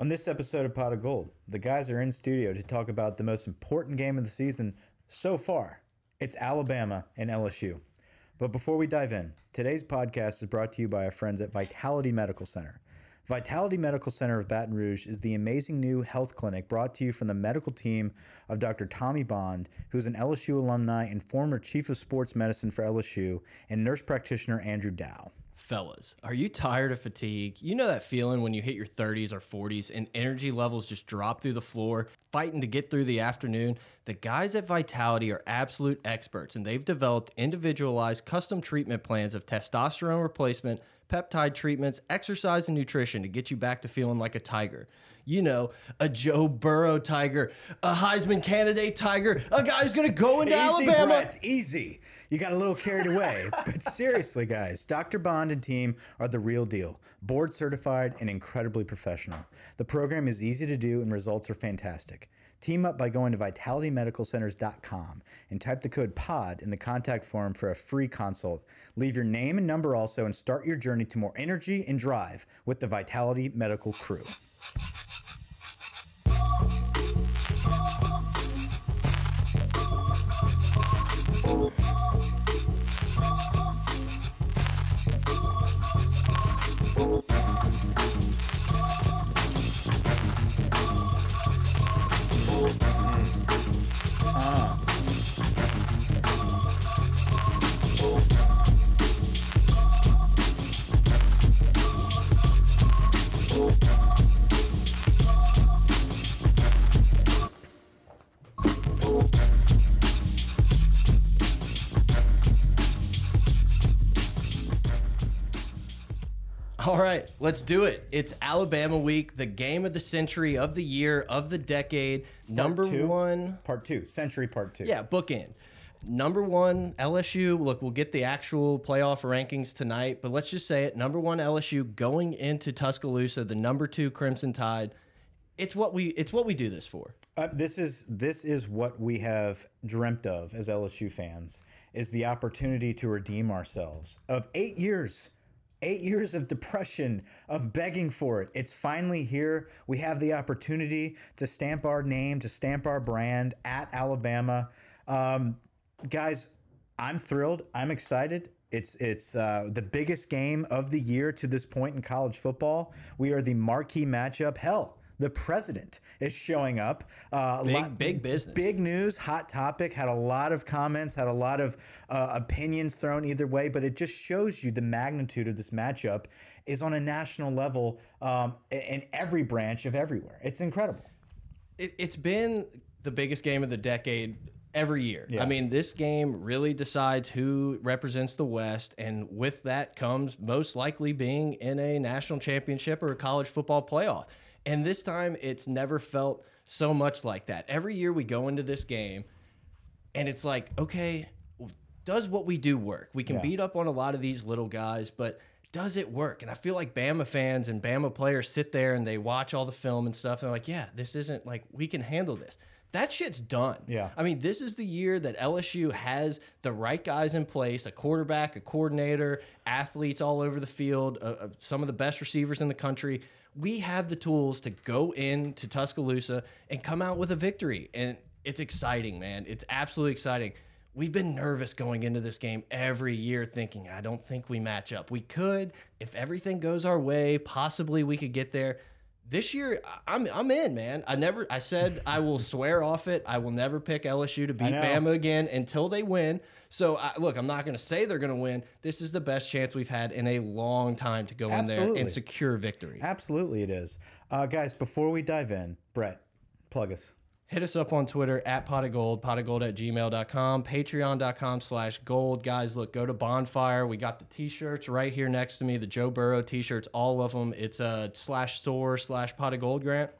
On this episode of Pot of Gold, the guys are in studio to talk about the most important game of the season so far. It's Alabama and LSU. But before we dive in, today's podcast is brought to you by our friends at Vitality Medical Center. Vitality Medical Center of Baton Rouge is the amazing new health clinic brought to you from the medical team of Dr. Tommy Bond, who's an LSU alumni and former chief of sports medicine for LSU, and nurse practitioner Andrew Dow. Fellas, are you tired of fatigue? You know that feeling when you hit your 30s or 40s and energy levels just drop through the floor, fighting to get through the afternoon? The guys at Vitality are absolute experts and they've developed individualized custom treatment plans of testosterone replacement peptide treatments, exercise, and nutrition to get you back to feeling like a tiger. You know, a Joe Burrow tiger, a Heisman candidate tiger, a guy who's going to go into easy, Alabama. Brett, easy. You got a little carried away. but seriously, guys, Dr. Bond and team are the real deal. Board certified and incredibly professional. The program is easy to do and results are fantastic. Team up by going to vitalitymedicalcenters.com and type the code POD in the contact form for a free consult. Leave your name and number also and start your journey to more energy and drive with the Vitality Medical crew. All right, let's do it. It's Alabama week, the game of the century, of the year, of the decade. Number two? one. Part two, Century Part two. Yeah, bookend. Number one, LSU. Look, we'll get the actual playoff rankings tonight, but let's just say it. Number one, LSU going into Tuscaloosa, the number two Crimson Tide. It's what we it's what we do this for. Uh, this is this is what we have dreamt of as LSU fans is the opportunity to redeem ourselves of eight years, eight years of depression of begging for it. It's finally here. We have the opportunity to stamp our name, to stamp our brand at Alabama. Um, guys, I'm thrilled. I'm excited. It's it's uh, the biggest game of the year to this point in college football. We are the marquee matchup. Hell, the president is showing up. Uh, Big lot- big business. Big news, hot topic. Had a lot of comments, had a lot of uh, opinions thrown either way, but it just shows you the magnitude of this matchup is on a national level um, in every branch of everywhere. It's incredible. it, it's been the biggest game of the decade every year. Yeah. I mean, this game really decides who represents the West, and with that comes most likely being in a national championship or a college football playoff. And this time, it's never felt so much like that. Every year we go into this game, and it's like, okay, does what we do work? We can Yeah. beat up on a lot of these little guys, but does it work? And I feel like Bama fans and Bama players sit there and they watch all the film and stuff, and they're like, yeah, this isn't like we can handle this. That shit's done. Yeah. I mean, this is the year that LSU has the right guys in place a quarterback, a coordinator, athletes all over the field, uh, uh, some of the best receivers in the country. We have the tools to go into Tuscaloosa and come out with a victory. And it's exciting, man. It's absolutely exciting. We've been nervous going into this game every year, thinking, I don't think we match up. We could, if everything goes our way, possibly we could get there. This year, I'm I'm in, man. I never I said I will swear off it. I will never pick LSU to beat. Bama again until they win. So I, look, I'm not going to say they're going to win. This is the best chance we've had in a long time to go in there and secure victory. Absolutely, it is. Uh, guys, before we dive in, Brett, plug us. Hit us up on Twitter at pot of gold, pot of gold at gmail.com, patreon.com slash gold. Guys, look, go to Bonfire. We got the t shirts right here next to me, the Joe Burrow t shirts, all of them. It's a slash store slash pot of gold grant.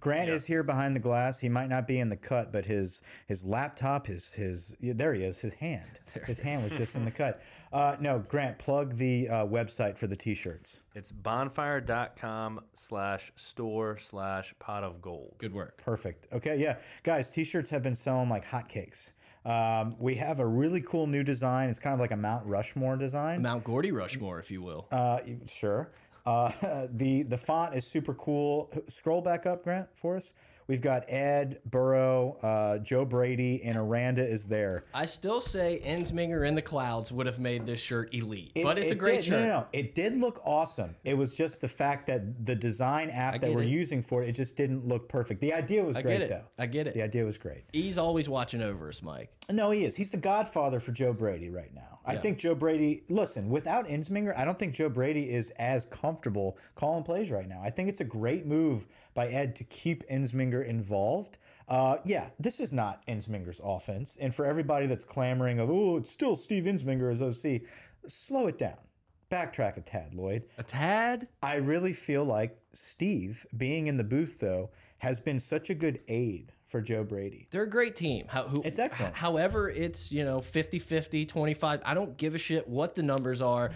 Grant is here behind the glass. He might not be in the cut, but his his laptop, his his yeah, there he is. His hand, his hand was just in the cut. Uh, no, Grant, plug the uh, website for the t-shirts. It's bonfire.com slash store slash pot of gold. Good work. Perfect. Okay, yeah, guys, t-shirts have been selling like hotcakes. Um, we have a really cool new design. It's kind of like a Mount Rushmore design. Mount Gordy Rushmore, if you will. Uh, sure. Uh, the the font is super cool. Scroll back up, Grant, for us. We've got Ed, Burrow, uh, Joe Brady, and Aranda is there. I still say Ensminger in the clouds would have made this shirt elite, It- but it's a great did, shirt. No, no, no, it did look awesome. It was just the fact that the design app that we're it. using for it, it just didn't look perfect. The idea was I great, get it. though. I get it. The idea was great. He's always watching over us, Mike. No, he is. He's the godfather for Joe Brady right now. I think Joe Brady, listen, without Ensminger, I don't think Joe Brady is as comfortable calling plays right now. I think it's a great move by Ed to keep Ensminger involved. Uh, yeah, this is not Ensminger's offense. And for everybody that's clamoring of, oh, it's still Steve Ensminger as OC, slow it down. Backtrack a tad, Lloyd. A tad? I really feel like Steve, being in the booth, though, has been such a good aid for Joe Brady. They're a great team. How, who, It's excellent. However, it's, you know, 50 50, 25. I don't give a shit what the numbers are.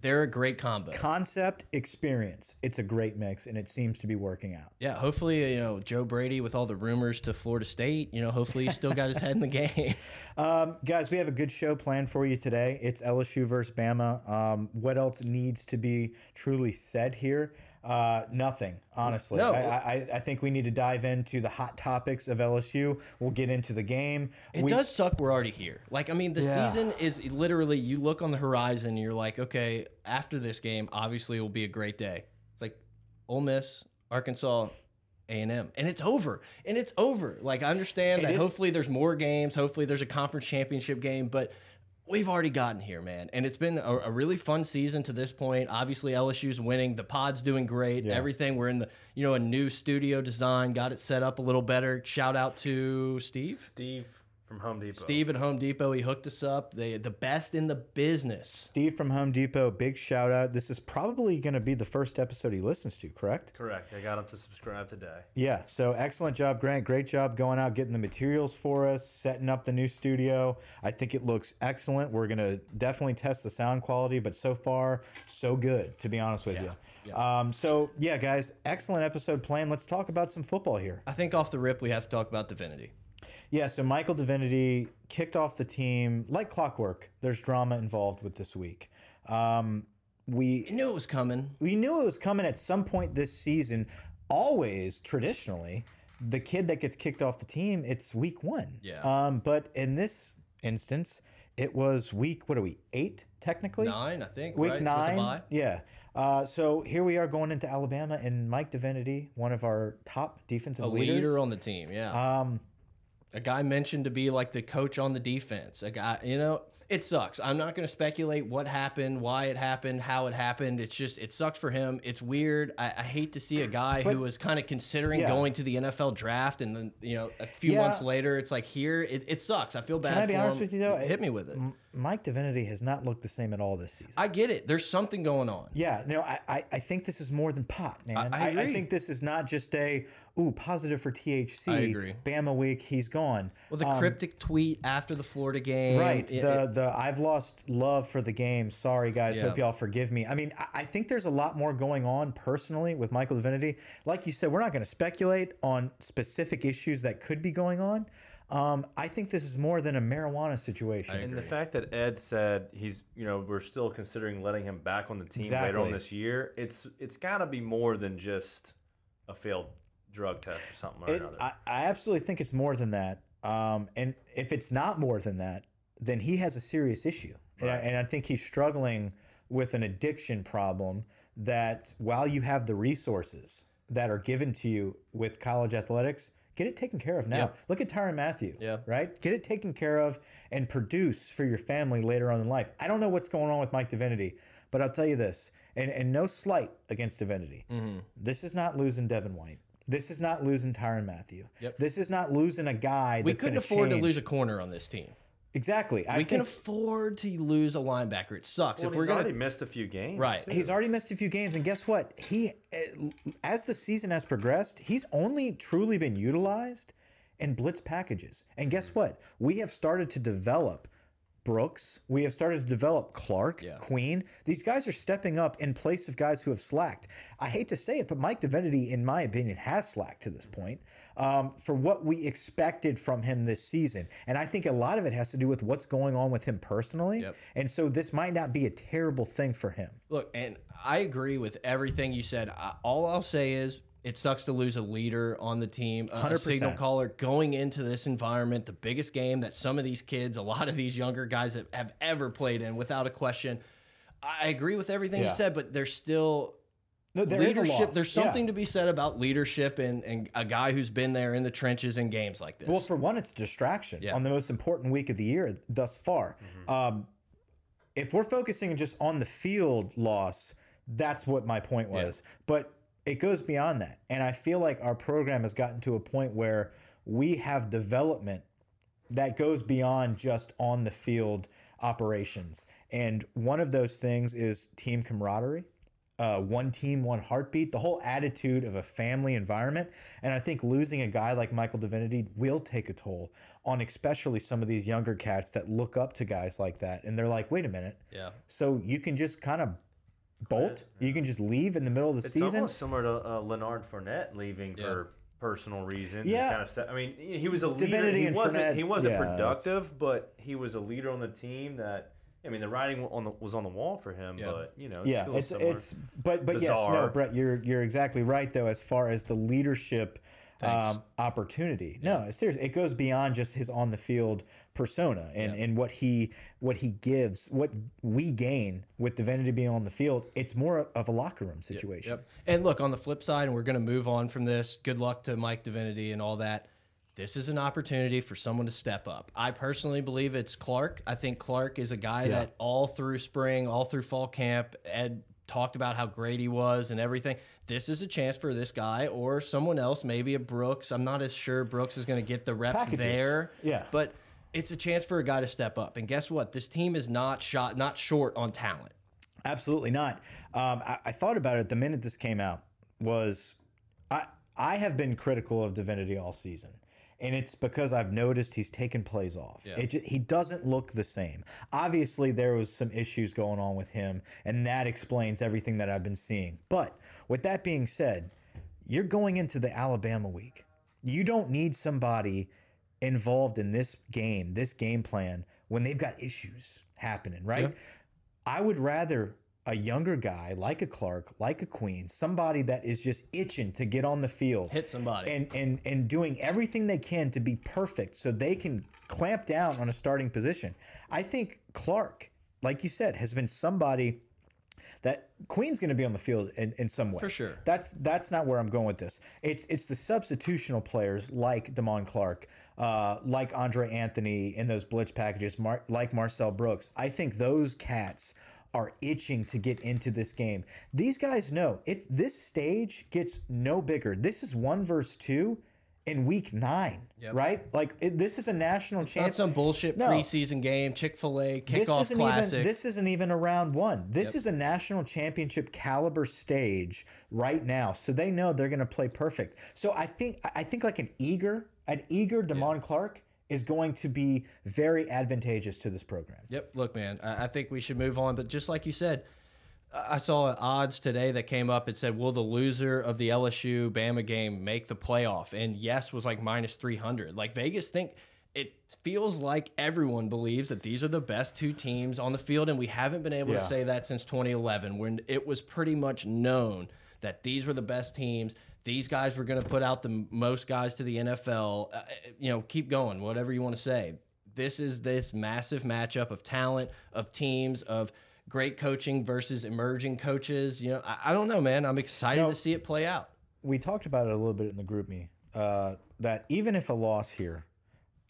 They're a great combo. concept experience it's a great mix and it seems to be working out Yeah, hopefully, you know, Joe Brady with all the rumors to Florida State, you know, hopefully he's still got his head in the game. um, guys we have a good show planned for you today it's lsu versus bama um, what else needs to be truly said here uh, nothing honestly No. I, I, I think we need to dive into the hot topics of lsu we'll get into the game It we, does suck we're already here. Like, I mean, the Yeah. season is literally you look on the horizon you're like, okay, after this game, obviously it will be a great day. It's like Ole Miss, Arkansas, A&M, and it's over. And it's over. Like, I understand It that is- hopefully there's more games, hopefully there's a conference championship game, but we've already gotten here, man. And it's been a, a really fun season to this point. Obviously, LSU's winning. The pod's doing great. Everything. We're in the, you know, a new studio design, got it set up a little better. Shout out to Steve. Steve from Home Depot. Steve at Home Depot, he hooked us up. They the best in the business. steve from home depot big shout out this is probably going to be the first episode he listens to correct Correct. I got him to subscribe today. Yeah, so excellent job, Grant. Great job going out, getting the materials for us, setting up the new studio. I think it looks excellent. We're going to definitely test the sound quality, but so far, so good, to be honest with you. Um, so, yeah, guys, excellent episode plan. Let's talk about some football here. I think off the rip we have to talk about Divinity. Yeah, so Michael Divinity kicked off the team like clockwork. There's drama involved with this week. Um, we I knew it was coming. we knew it was coming at some point this season. Always traditionally, the kid that gets kicked off the team, it's week one. Yeah. Um, but in this instance, it was week what are we eight technically? Nine, I think. Week right? Nine. Yeah. Uh, so here we are going into Alabama, and Mike Divinity, one of our top defensive A leaders. leader on the team, yeah. um, a guy mentioned to be like the coach on the defense. A guy, you know, it sucks. I'm not going to speculate what happened, why it happened, how it happened. It's just it sucks for him. It's weird. I, I hate to see a guy who was kind of considering Yeah. going to the NFL draft, and then you know a few Yeah. months later, it's like here. It, it sucks. I feel bad. Can I be for honest him. with you, though? Hit me with it. Mike Divinity has not looked the same at all this season. I get it. There's something going on. Yeah, no, I, I, I think this is more than pot, man. I agree. think this is not just a ooh positive for THC. I agree. Bama week, he's gone. Well, the cryptic tweet after the Florida game, Um, Right. it- the it- the I've lost love for the game. Sorry guys. Yeah. Hope y'all forgive me. I mean, I, I think there's a lot more going on personally with Michael Divinity. Like you said, we're not going to speculate on specific issues that could be going on. Um, I think this is more than a marijuana situation. And the fact that Ed said he's, you know, we're still considering letting him back on the team later on this year. It's it's got to be more than just a failed drug test or something or It, another. I, I absolutely think it's more than that. Um, and if it's not more than that, then he has a serious issue. And, I, and I think he's struggling with an addiction problem that while you have the resources that are given to you with college athletics, get it taken care of now. Yep. Look at Tyrann Mathieu, Yeah. right? Get it taken care of and produce for your family later on in life. I don't know what's going on with Mike Divinity, but I'll tell you this, and, and no slight against Divinity. Mhm. This is not losing Devin White. This is not losing Tyrann Mathieu. Yep. This is not losing a guy. we couldn't gonna afford to lose a corner on this team. Exactly. I we can afford to lose a linebacker. It sucks well, if we're gonna. already missed a few games. Right. too. he's already missed a few games, and guess what? He, eh, as the season has progressed, he's only truly been utilized in blitz packages. And guess what? We have started to develop Brooks. We have started to develop Clark, Yeah. Queen. These guys are stepping up in place of guys who have slacked. I hate to say it, but Mike Divinity, in my opinion, has slacked to this point um, for what we expected from him this season. And I think a lot of it has to do with what's going on with him personally. Yep. And so this might not be a terrible thing for him. Look, and I agree with everything you said. All I'll say is it sucks to lose a leader on the team, a- a 100%. signal caller going into this environment, the biggest game that some of these kids, a lot of these younger guys that have ever played in, without a question. I agree with everything Yeah. you said, but there's still No, there leadership. There's Yeah. something to be said about leadership and, and a guy who's been there in the trenches in games like this. Well, for one, it's distraction Yeah. on the most important week of the year thus far. Um, if we're focusing just on the field loss, that's what my point was. But it goes beyond that. And I feel like our program has gotten to a point where we have development that goes beyond just on the field operations. And one of those things is team camaraderie. Uh, one team, one heartbeat, the whole attitude of a family environment. And I think losing a guy like Michael Divinity will take a toll on especially some of these younger cats that look up to guys like that. And they're like, wait a minute. yeah. So you can just kind of bolt? You can just leave in the middle of the season. It's season? almost similar to uh, Leonard Fournette leaving Yeah. for personal reasons. Yeah. kind of. Set, I mean, he was a leader. Divinity He and wasn't. Fournette, He wasn't yeah, that's- productive, but he was a leader on the team. That I mean, the writing on the, was on the wall for him. Yeah. But you know, yeah, still it's it's but but yes, no, Brett, you're you're exactly right though as far as the leadership Thanks. Um, opportunity. No, seriously, it goes beyond just his on the field persona and and what he what he gives, what we gain with Divinity being on the field. It's more of a locker room situation. Yep. And look, on the flip side, and we're going to move on from this. Good luck to Mike Divinity and all that. This is an opportunity for someone to step up. I personally believe it's Clark. I think Clark is a guy Yeah. that all through spring, all through fall camp, Ed talked about how great he was and everything. This is a chance for this guy or someone else, maybe a Brooks. I'm not as sure Brooks is going to get the reps Packages. there. Yeah. But it's a chance for a guy to step up. And guess what? This team is not shot, not short on talent. Absolutely not. Um, I, I thought about it the minute this came out. Was I I have been critical of Divinity all season, and it's because I've noticed he's taken plays off. Yeah. It ju- he doesn't look the same. Obviously, there was some issues going on with him, and that explains everything that I've been seeing. But with that being said, you're going into the Alabama week. You don't need somebody involved in this game, this game plan, when they've got issues happening, right? Yeah. I would rather a younger guy like a Clark, like a Queen, somebody that is just itching to get on the field Hit somebody. and and and doing everything they can to be perfect so they can clamp down on a starting position. I think Clark, like you said, has been somebody that Queen's going to be on the field in, in some way. For sure. That's that's not where I'm going with this. It's it's the substitutional players like Damon Clark, uh, like Andre Anthony in those blitz packages, Mar- like Marcel Brooks. I think those cats are itching to get into this game. These guys know it's this stage gets no bigger. This is one versus two in week nine, Yep. right? Like it, this is a national championship. Not some bullshit No. preseason game, Chick Fil A This kickoff isn't classic. even this isn't even a round one. This is a national championship caliber stage right now. So they know they're going to play perfect. So I think I think like an eager an eager Damon Clark is going to be very advantageous to this program. Yep. Look, man, I, I think we should move on. But just like you said, I I saw odds today that came up. It said, "Will the loser of the LSU Bama game make the playoff?" And yes was like minus three hundred. Like Vegas think. It feels like everyone believes that these are the best two teams on the field, and we haven't been able Yeah. to say that since 2011, when it was pretty much known that these were the best teams. These guys were going to put out the most guys to the NFL. Uh, you know, keep going, whatever you want to say. This is this massive matchup of talent, of teams, of great coaching versus emerging coaches. You know, I, I don't know, man. I'm excited No. to see it play out. We talked about it a little bit in the GroupMe uh, that even if a loss here,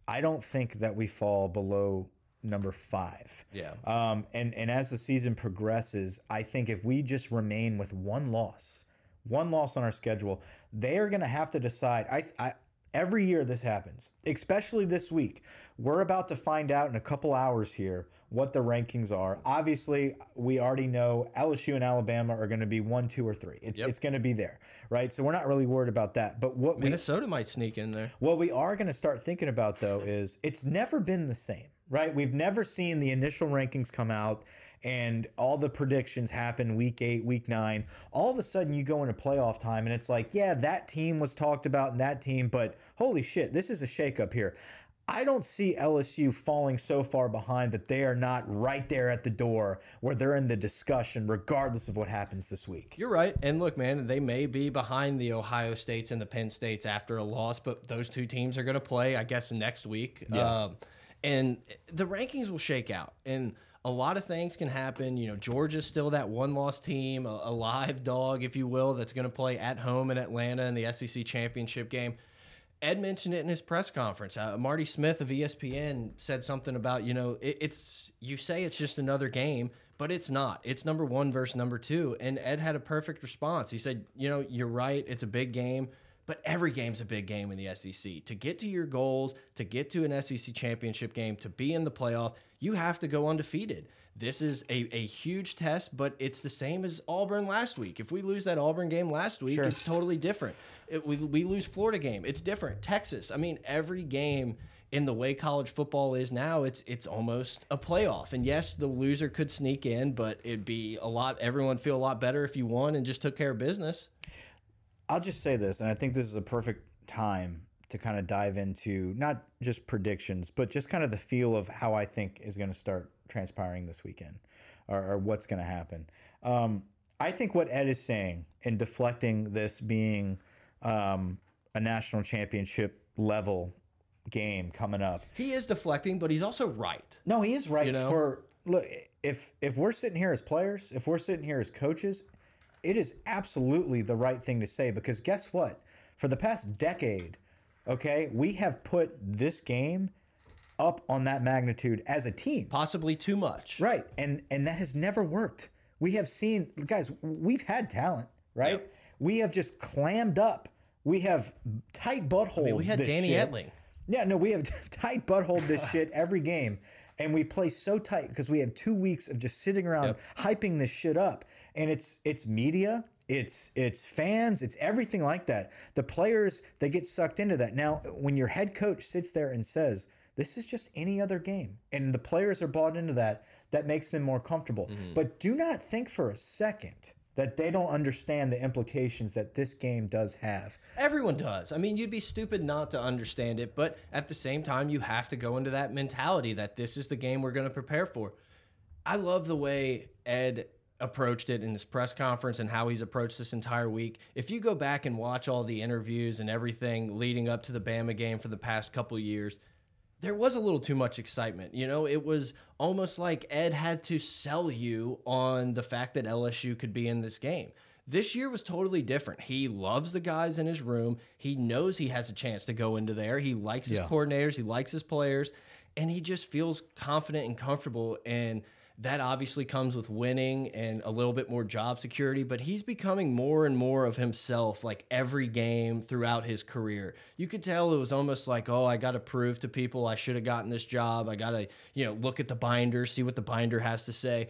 I don't think that we fall below number five. Yeah. Um, and and as the season progresses, I think if we just remain with one loss, one loss on our schedule, they are going to have to decide. I, I every year this happens, especially this week. We're about to find out in a couple hours here what the rankings are. Obviously, we already know LSU and Alabama are going to be one, two, or three. It's Yep. it's going to be there, right? So we're not really worried about that. But what we Minnesota might sneak in there. what we are going to start thinking about though is it's never been the same. right? We've never seen the initial rankings come out and all the predictions happen week eight, week nine. All of a sudden, you go into playoff time and it's like, yeah, that team was talked about and that team, but holy shit, this is a shakeup here. I don't see LSU falling so far behind that they are not right there at the door where they're in the discussion, regardless of what happens this week. You're right. And look, man, they may be behind the Ohio States and the Penn States after a loss, but those two teams are going to play, I guess, next week. Yeah. Um, and the rankings will shake out. And a lot of things can happen. You know, Georgia's still that one loss team, a, a live dog, if you will, that's going to play at home in Atlanta in the SEC championship game. Ed mentioned it in his press conference. Uh, Marty Smith of ESPN said something about, you know, it, it's, you say it's just another game, but it's not. It's number one versus number two. And Ed had a perfect response. He said, you know, you're right. It's a big game, but every game's a big game in the SEC. To get to your goals, to get to an SEC championship game, to be in the playoff, you have to go undefeated. This is a, a huge test, but it's the same as Auburn last week. If we lose that Auburn game last week, Sure. it's totally different. It, we, we lose Florida game, it's different. Texas, I mean, every game in the way college football is now, it's it's almost a playoff. And yes, the loser could sneak in, but it'd be a lot. Everyone feel a lot better if you won and just took care of business. I'll just say this, and I think this is a perfect time to kind of dive into not just predictions, but just kind of the feel of how I think is going to start transpiring this weekend or, or what's going to happen. Um, I think what Ed is saying in deflecting this being um, a national championship level game coming up. He is deflecting, but he's also right. No, he is right. You know? For look, if if we're sitting here as players, if we're sitting here as coaches, it is absolutely the right thing to say because guess what? For the past decade, okay, we have put this game up on that magnitude as a team. Possibly too much. Right. And and that has never worked. We have seen guys, we've had talent, right? Yep. We have just clammed up. We have tight butthole. I mean, we had Danny shit. Etling. Yeah, no, we have tight butthole this shit every game. And we play so tight because we have two weeks of just sitting around Yep. hyping this shit up. And it's it's media, it's it's fans, it's everything like that. The players they get sucked into that. Now, when your head coach sits there and says, This is just any other game, and the players are bought into that, that makes them more comfortable. Mm-hmm. But do not think for a second that they don't understand the implications that this game does have. Everyone does. I mean, you'd be stupid not to understand it, but at the same time, you have to go into that mentality that this is the game we're going to prepare for. I love the way Ed approached it in his press conference and how he's approached this entire week. If you go back and watch all the interviews and everything leading up to the Bama game for the past couple years, there was a little too much excitement. You know, it was almost like Ed had to sell you on the fact that LSU could be in this game. This year was totally different. He loves the guys in his room. He knows he has a chance to go into there. He likes his Yeah. coordinators, he likes his players, and he just feels confident and comfortable. And that obviously comes with winning and a little bit more job security, but he's becoming more and more of himself like every game throughout his career. You could tell it was almost like, oh, I got to prove to people I should have gotten this job. I got to, you know, look at the binder, see what the binder has to say.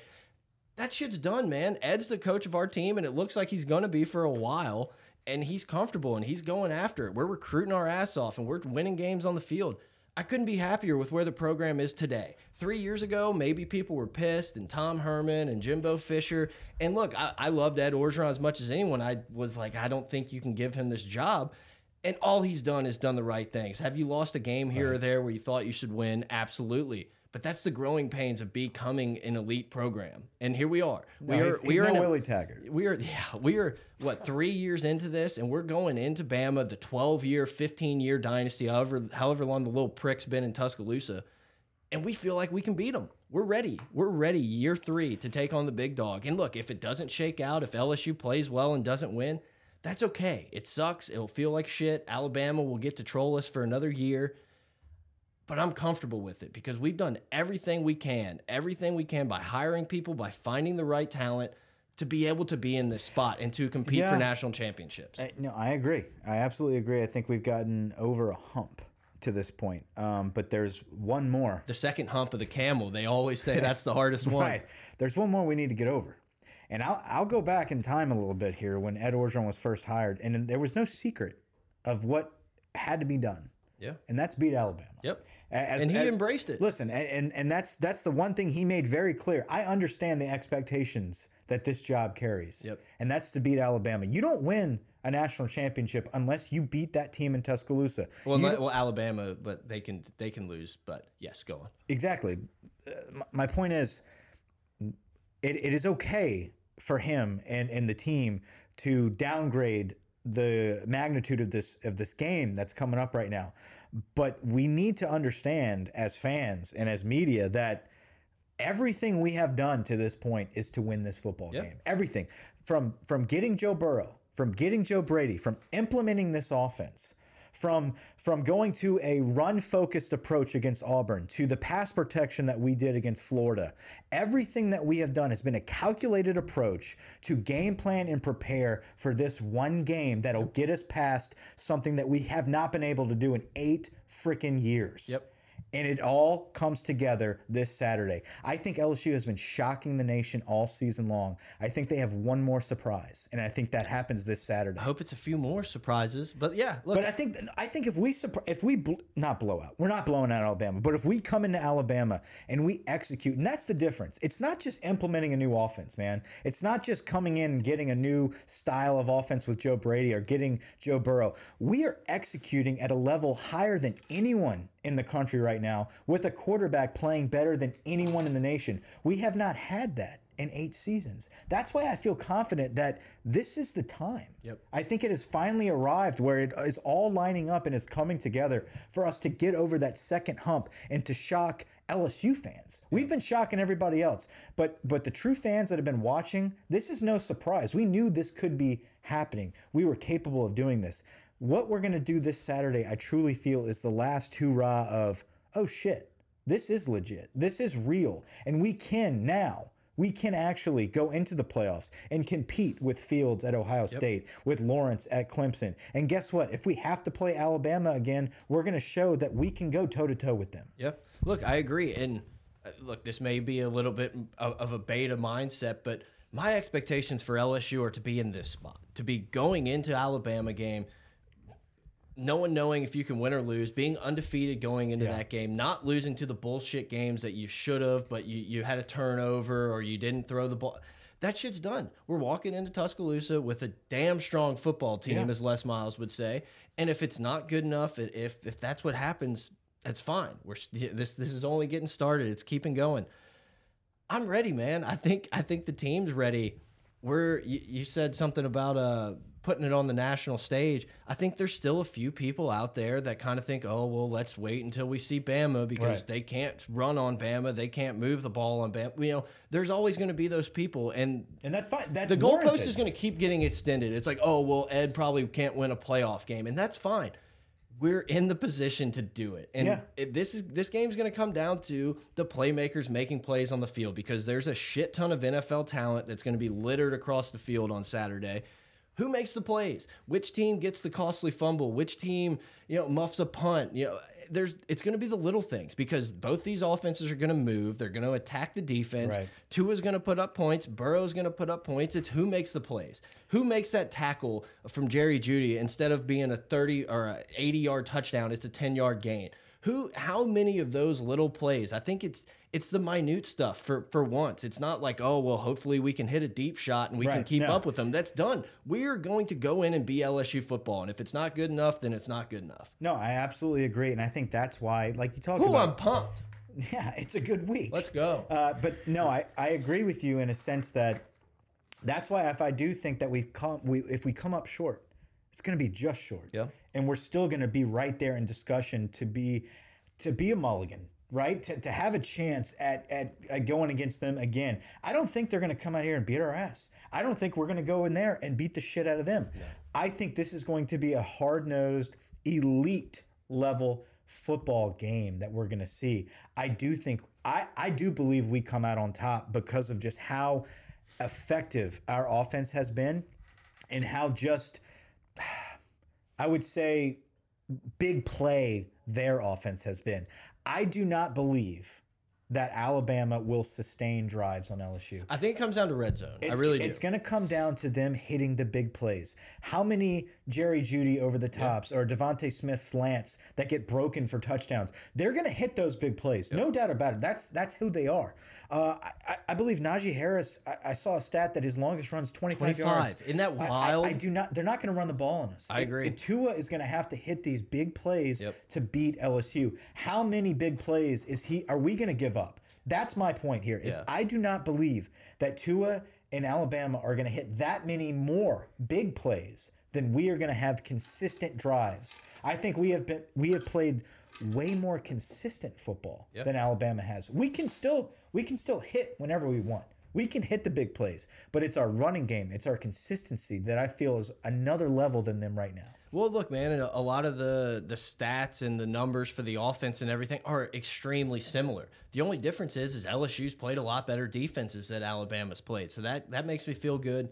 That shit's done, man. Ed's the coach of our team, and it looks like he's going to be for a while. And he's comfortable and he's going after it. We're recruiting our ass off and we're winning games on the field. I couldn't be happier with where the program is today. Three years ago, maybe people were pissed, and Tom Herman and Jimbo Fisher. And look, I, I loved Ed Orgeron as much as anyone. I was like, I don't think you can give him this job. And all he's done is done the right things. Have you lost a game here or there where you thought you should win? Absolutely. But that's the growing pains of becoming an elite program. And here we are. No, we are he's, we he's are no Willie Taggart. we are yeah we are what three years into this and we're going into bama the 12 year 15 year dynasty however however long the little prick's been in tuscaloosa and we feel like we can beat them we're ready. We're ready year three to take on the big dog. And look if it doesn't shake out if lsu plays well and doesn't win that's okay. It sucks. It'll feel like shit. Alabama will get to troll us for another year but I'm comfortable with it because we've done everything we can, everything we can by hiring people, by finding the right talent to be able to be in this spot and to compete Yeah. for national championships. I- no, I agree. I absolutely agree. I think we've gotten over a hump to this point. Um, but there's one more. the second hump of the camel, they always say that's the hardest one. Right. There's one more we need to get over. And I'll, I'll go back in time a little bit here when Ed Orgeron was first hired, and there was no secret of what had to be done. Yeah. and that's beat Alabama. Yep. As, and he as- embraced it. Listen, and and that's that's the one thing he made very clear. I understand the expectations that this job carries. Yep. And that's to beat Alabama. You don't win a national championship unless you beat that team in Tuscaloosa. Well, not- well, Alabama, but they can they can lose. But yes, go on. Exactly. Uh, my point is, it, it is okay for him and, and the team to downgrade the magnitude of this of this game that's coming up right now. But we need to understand as fans and as media that everything we have done to this point is to win this football Yeah. game. Everything from from getting Joe Burrow, from getting Joe Brady, from implementing this offense, from from going to a run focused approach against Auburn to the pass protection that we did against Florida. Everything that we have done has been a calculated approach to game plan and prepare for this one game that'll get us past something that we have not been able to do in 8 freaking years. Yep. And it all comes together this Saturday. I think LSU has been shocking the nation all season long. I think they have one more surprise, and I think that happens this Saturday. I hope it's a few more surprises. But yeah, look, But I think I think if we if we bl- not blow out, we're not blowing out Alabama. But if we come into Alabama and we execute, and that's the difference. It's not just implementing a new offense, man. It's not just coming in and getting a new style of offense with Joe Brady or getting Joe Burrow. We are executing at a level higher than anyone in the country right now with a quarterback playing better than anyone in the nation. We have not had that in eight seasons. That's why I feel confident that this is the time. Yep. I think it has finally arrived where it is all lining up and is coming together for us to get over that second hump and to shock LSU fans. We've been shocking everybody else, but but the true fans that have been watching, this is no surprise. We knew this could be happening. We were capable of doing this. What we're going to do this Saturday, I truly feel is the last hurrah of oh shit. This is legit. This is real. And we can now we can actually go into the playoffs and compete with Fields at Ohio State, with Lawrence at Clemson. And guess what? If we have to play Alabama again, we're going to show that we can go toe to toe with them. Yeah. Look, I agree. And uh, look, this may be a little bit of, of a beta mindset, but my expectations for LSU are to be in this spot, to be going into Alabama game, no one knowing if you can win or lose, being undefeated going into that game, not losing to the bullshit games that you should have, but you, you had a turnover or you didn't throw the ball. That shit's done. We're walking into Tuscaloosa with a damn strong football team, Yeah. as Les Miles would say. And if it's not good enough, if if that's what happens, that's fine. We're this this is only getting started. It's keeping going. I'm ready, man. I think I think the team's ready. We're you, you said something about uh putting it on the national stage. I think there's still a few people out there that kind of think, oh well, let's wait until we see Bama because Right. they can't run on Bama, they can't move the ball on Bama. You know, there's always going to be those people, and And that's fine. That's the goalpost is going to keep getting extended. It's like, oh well, Ed probably can't win a playoff game, and that's fine. We're in the position to do it, and Yeah. it, this is this game's going to come down to the playmakers making plays on the field because there's a shit ton of NFL talent that's going to be littered across the field on Saturday. Who makes the plays? Which team gets the costly fumble? Which team, you know, muffs a punt? You know, there's it's going to be the little things because both these offenses are going to move. They're going to attack the defense. Right. Tua's going to put up points. Burrow's going to put up points. It's who makes the plays. Who makes that tackle from Jerry Jeudy instead of being a 30 or a 80 yard touchdown, it's a 10 yard gain. Who? How many of those little plays? I think it's it's the minute stuff for for once. It's not like oh well, hopefully we can hit a deep shot and we can keep no. up with them. That's done. We are going to go in and be LSU football, and if it's not good enough, then it's not good enough. No, I absolutely agree, and I think that's why, like you talked Ooh, about. I'm pumped. Yeah, it's a good week. Let's go. Uh, but no, I, I agree with you in a sense that that's why if I do think that we come we if we come up short, it's going to be just short. Yeah. And we're still going to be right there in discussion to be to be a mulligan, right? To, to have a chance at, at at going against them again. I don't think they're going to come out here and beat our ass. I don't think we're going to go in there and beat the shit out of them. I think this is going to be a hard-nosed elite level football game that we're going to see. I do think I I do believe we come out on top because of just how effective our offense has been and how just I would say big play their offense has been. I do not believe that Alabama will sustain drives on LSU. I think it comes down to red zone. I It's, really do. It's going to come down to them hitting the big plays. How many Jerry Jeudy over the tops or DeVonta Smith slants that get broken for touchdowns? They're going to hit those big plays, no doubt about it. That's that's who they are. Uh, I, I believe Najee Harris. I, I saw a stat that his longest runs 25, 25. yards. Isn't that I- I- wild? I, do not. They're not going to run the ball on us. I agree. It- Tua is going to have to hit these big plays Yep. to beat LSU. How many big plays is he? Are we going to give up? That's my point here. Is Yeah. I do not believe that Tua and Alabama are going to hit that many more big plays than we are going to have consistent drives. I think we have been we have played way more consistent football Yep. than Alabama has. We can still we can still hit whenever we want. We can hit the big plays, but it's our running game, it's our consistency that I feel is another level than them right now. Well, look, man, a lot of the the stats and the numbers for the offense and everything are extremely similar. The only difference is is LSU's played a lot better defenses than Alabama's played. So that that makes me feel good.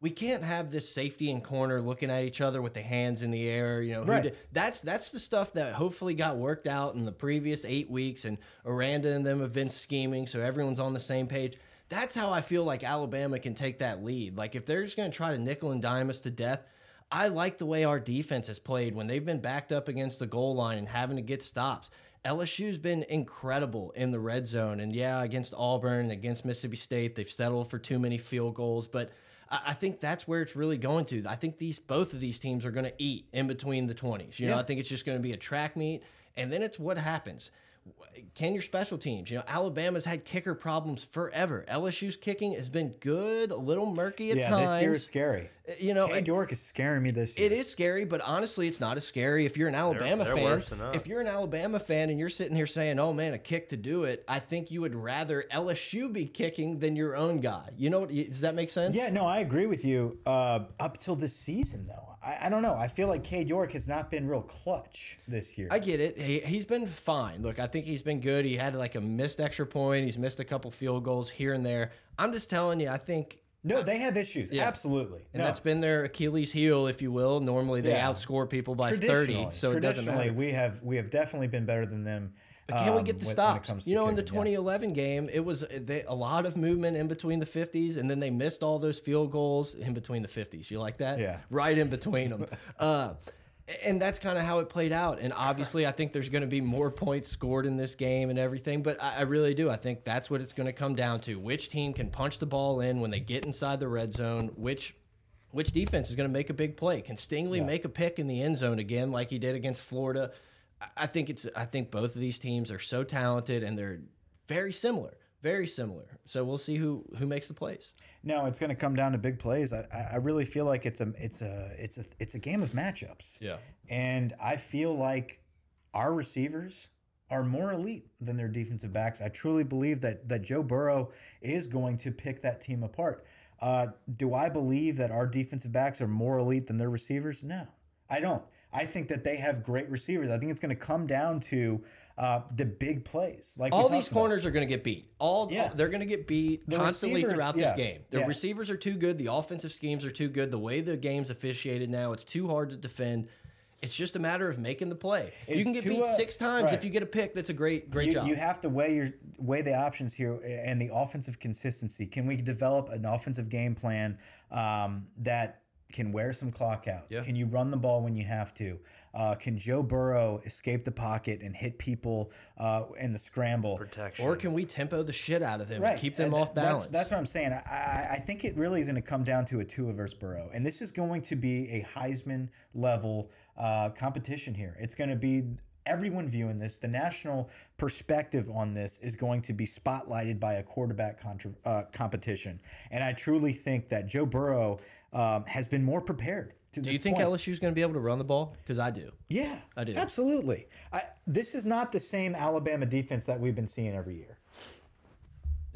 We can't have this safety and corner looking at each other with the hands in the air. You know, Right. did- that's that's the stuff that hopefully got worked out in the previous eight weeks, and Aranda and them have been scheming, so everyone's on the same page. That's how I feel like Alabama can take that lead. Like if they're just going to try to nickel and dime us to death, I like the way our defense has played when they've been backed up against the goal line and having to get stops. LSU's been incredible in the red zone. And yeah, against Auburn, against Mississippi State, they've settled for too many field goals. But I, I think that's where it's really going to. I think these both of these teams are going to eat in between the 20s. You know, Yeah. I think it's just going to be a track meet. And then it's what happens. Can your special teams? You know, Alabama's had kicker problems forever. LSU's kicking has been good, a little murky at yeah, times. this year is scary. You know, Cade York is scaring me this year. it is scary, but honestly, it's not as scary if you're an Alabama they're fan. worse than. If you're an Alabama fan and you're sitting here saying, "Oh man, a kick to do it," I think you would rather LSU be kicking than your own guy. You know, what- does that make sense? Yeah, no, I agree with you. Uh, up till this season, though, I, I don't know. I feel like Cade York has not been real clutch this year. I get it. He, he's been fine. Look, I think he's been good. He had like a missed extra point. He's missed a couple field goals here and there. I'm just telling you, I think no, they have issues. Yeah. Absolutely. And no. that's been their Achilles heel, if you will. Normally they Yeah. outscore people by 30, so it doesn't traditionally, matter. we have we have definitely been better than them. But can we um, get the stops? You know, in the kicking, yeah. 2011 game, it was they, a lot of movement in between the 50s, and then they missed all those field goals in between the 50s. You like that? Yeah. Right in between them. uh, and that's kind of how it played out. And obviously, I think there's going to be more points scored in this game and everything. But I, I really do. I think that's what it's going to come down to: which team can punch the ball in when they get inside the red zone, which which defense is going to make a big play? Can Stingley make a pick in the end zone again, like he did against Florida? I- I think it's. I think both of these teams are so talented and they're very similar, very similar. So we'll see who who makes the plays. No, it's going to come down to big plays. I, I- really feel like it's a it's a it's a it's a game of matchups. Yeah. And I feel like our receivers are more elite than their defensive backs. I truly believe that that Joe Burrow is going to pick that team apart. Uh, do I believe that our defensive backs are more elite than their receivers? No, I don't. I think that they have great receivers. I think it's going to come down to uh, the big plays. Like All these about. corners are going to get beat. All Yeah. they're going to get beat The constantly throughout yeah, this game. The yeah. receivers are too good. The offensive schemes are too good. The way the game's officiated now, it's too hard to defend. It's just a matter of making the play. you can get beat Tua- six times right. if you get a pick. That's a great, great you, job. you have to weigh your weigh the options here and the offensive consistency. Can we develop an offensive game plan um, that can wear some clock out? Yeah. Can you run the ball when you have to? Uh, can Joe Burrow escape the pocket and hit people uh, in the scramble? protection. or can we tempo the shit out of them and keep them and off balance? That's, what I'm saying. I, I- I think it really is going to come down to a Tua versus Burrow, and this is going to be a Heisman level uh, competition here. It's going to be everyone viewing this. The national perspective on this is going to be spotlighted by a quarterback contra- uh, competition, and I truly think that Joe Burrow um, has been more prepared. To do this you think point. LSU's going to be able to run the ball? Because I do. Yeah, I do. Absolutely. I, this is not the same Alabama defense that we've been seeing every year.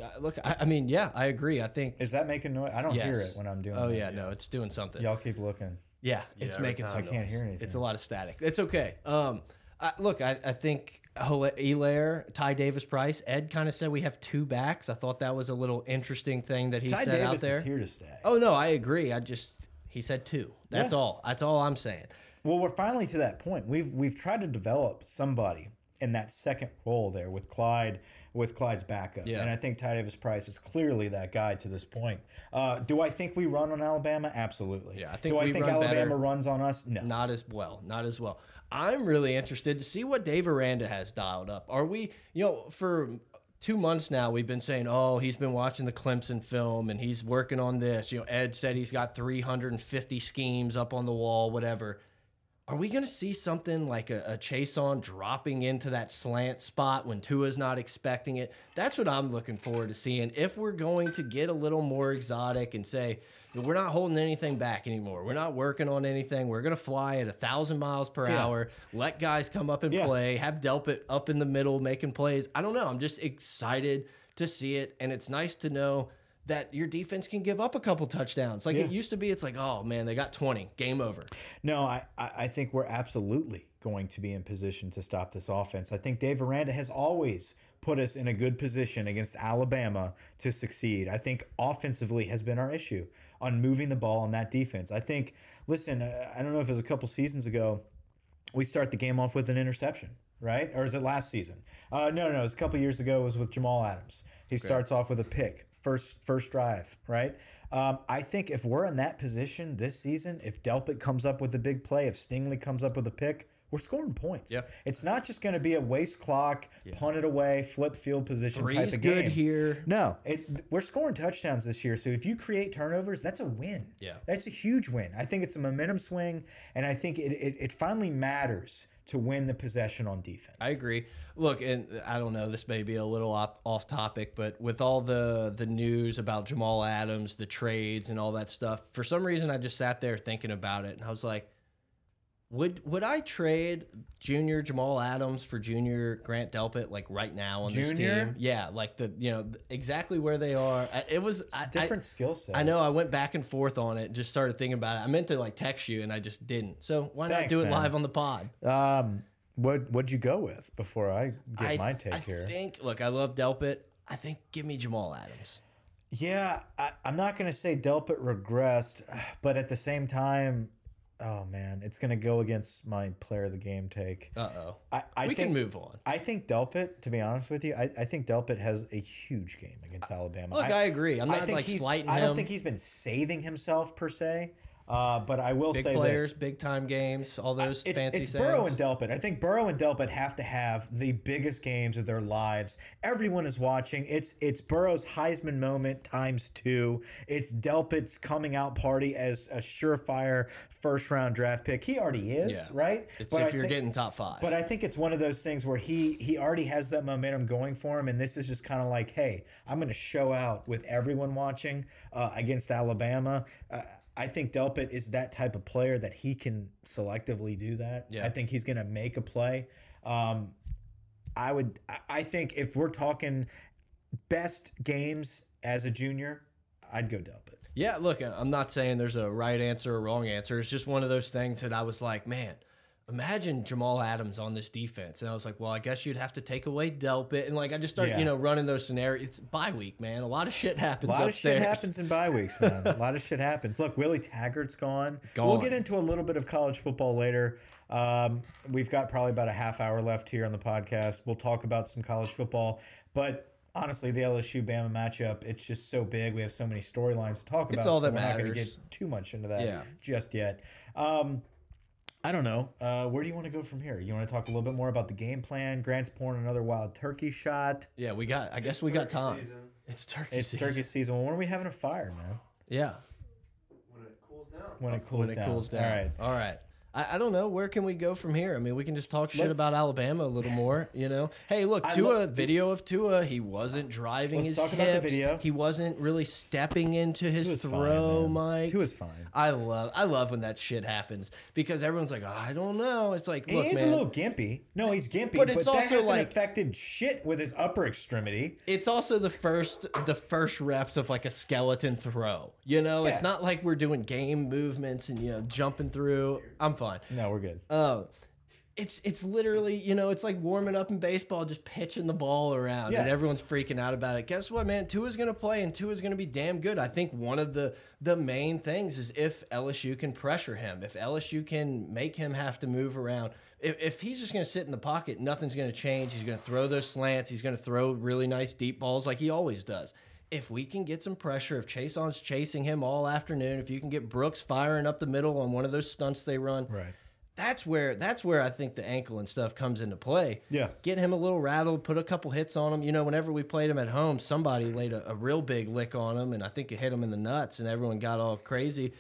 Uh, look, I, I mean, yeah, I agree. I think. Is that making noise? I don't hear it when I'm doing. Oh that. yeah, no, it's doing something. Y'all keep looking. Yeah, it's every making time. some I can't noise. hear anything. It's a lot of static. It's okay. Um, I, look, I, I think Helaire, Ty Davis Price, Ed kind of said we have two backs. I thought that was a little interesting thing that he Ty said Davis out there. is here to stay. Oh no, I agree. I just he said two. That's Yeah. all. That's all I'm saying. Well, we're finally to that point. We've we've tried to develop somebody, in that second role there with Clyde, with Clyde's backup. Yeah. And I think Ty Davis Price is clearly that guy to this point. Uh, do I think we run on Alabama? Absolutely. Yeah, I think do I think Alabama better. runs on us? No. Not as well. Not as well. I'm really interested to see what Dave Aranda has dialed up. Are we, you know, for two months now, we've been saying, oh, he's been watching the Clemson film and he's working on this. You know, Ed said he's got 350 schemes up on the wall, whatever. Are we going to see something like a, a Chaisson dropping into that slant spot when Tua's not expecting it? That's what I'm looking forward to seeing. If we're going to get a little more exotic and say, we're not holding anything back anymore. We're not working on anything. We're going to fly at a thousand miles per Yeah. hour, let guys come up and Yeah. play, have Delpit up in the middle making plays. I don't know. I'm just excited to see it. And it's nice to know that your defense can give up a couple touchdowns. Like it used to be, it's like, oh man, they got 20, game over. No, I, I I think we're absolutely going to be in position to stop this offense. I think Dave Aranda has always put us in a good position against Alabama to succeed. I think offensively has been our issue on moving the ball on that defense. I think, listen, uh, I don't know if it was a couple seasons ago, we start the game off with an interception, right? Or is it last season? Uh, no, no, no. It was a couple years ago. It was with Jamal Adams. He starts off with a pick, first first drive, right? Um, I think if we're in that position this season, if Delpit comes up with a big play, if Stingley comes up with a pick, we're scoring points. Yeah. It's not just going to be a waste clock, punt it away, flip field position type Three's of good game. here. No, it, we're scoring touchdowns this year. So if you create turnovers, that's a win. Yeah. That's a huge win. I think it's a momentum swing, and I think it, it, it finally matters to win the possession on defense. I agree. Look, and I don't know, this may be a little off, off topic, but with all the the news about Jamal Adams, the trades and all that stuff, for some reason I just sat there thinking about it and I was like, would would I trade junior Jamal Adams for junior Grant Delpit like right now on this Junior? team? Yeah, like the you know exactly where they are. I- It was I, I- Different skill set. I know I went back and forth on it, just started thinking about it. I meant to like text you and I just didn't. So why not Thanks, do it man. live on the pod? Um, what what'd you go with before I give I, my take here? I think. Look, I love Delpit. I think give me Jamal Adams. Yeah, I, I'm not going to say Delpit regressed, but at the same time, oh man, it's going to go against my player of the game take. Uh oh. I, I We think, can move on. I think Delpit, to be honest with you, I, I think Delpit has a huge game against Alabama. Look, I, agree. I'm I think like slighting I don't think he's been saving himself per se. Uh, but I will big say players, this. big time games, all those It's, fancy it's. Burrow and Delpit. I think Burrow and Delpit have to have the biggest games of their lives. Everyone is watching. It's it's Burrow's Heisman moment times two. It's Delpit's coming out party as a surefire first round draft pick. He already is, Yeah. right? It's But if I you're think- getting top five. but I think it's one of those things where he he already has that momentum going for him, and this is just kind of like, hey, I'm going to show out with everyone watching uh, against Alabama. Uh, I think Delpit is that type of player that he can selectively do that. Yeah. I think he's going to make a play. Um, I would. I- I think if we're talking best games as a junior, I'd go Delpit. yeah, look, I'm not saying there's a right answer or wrong answer. It's just one of those things that I was like, man. Imagine Jamal Adams on this defense, and I was like, "Well, I guess you'd have to take away Delpit." And like, I just start, Yeah. you know, running those scenarios. It's bye week, man. A lot of shit happens. A lot of shit happens in bye weeks, man. a lot of shit happens. Look, Willie Taggart's gone. We'll get into a little bit of college football later. Um, we've got probably about a half hour left here on the podcast. We'll talk about some college football, but honestly, the LSU Bama matchup, it's just so big. We have so many storylines to talk about. It's all so that we're not going to get too much into that Yeah. just yet. Um, I don't know. Uh, where do you want to go from here? You want to talk a little bit more about the game plan? Grant's pouring another wild turkey shot. Yeah, we got. I guess we got time. It's turkey It's season. turkey season. When are we having a fire, man? Yeah. When it cools down. When it cools when it cools down. All right. All right. I, I don't know. Where can we go from here? I mean, we can just talk shit Let's- about Alabama a little more, you know? Hey, look, I Tua, video of Tua. He wasn't driving Let's his talk hips. about the video. He wasn't really stepping into his Tua's fine, throw, man. Mike. Tua's fine. I love I love when that shit happens because everyone's like, oh, I don't know. It's like, look, he is man, a little gimpy. No, he's gimpy, But but, it's that also hasn't like- affected shit with his upper extremity. it's also the first the first reps of like a skeleton throw. You know, it's not like we're doing game movements and you know jumping through. I'm fine. No, we're good. Uh, it's it's literally you know it's like warming up in baseball, just pitching the ball around, and everyone's freaking out about it. Guess what, man? Tua's gonna play, and Tua's gonna be damn good. I think one of the the main things is if LSU can pressure him, if LSU can make him have to move around. If, if he's just going to sit in the pocket, nothing's going to change. He's going to throw those slants. He's going to throw really nice deep balls like he always does. If we can get some pressure, if Chaisson's chasing him all afternoon, if you can get Brooks firing up the middle on one of those stunts they run, Right. that's where that's where I think the ankle and stuff comes into play. Yeah. Get him a little rattled, put a couple hits on him. You know, whenever we played him at home, somebody laid a, a real big lick on him, and I think it hit him in the nuts, and everyone got all crazy.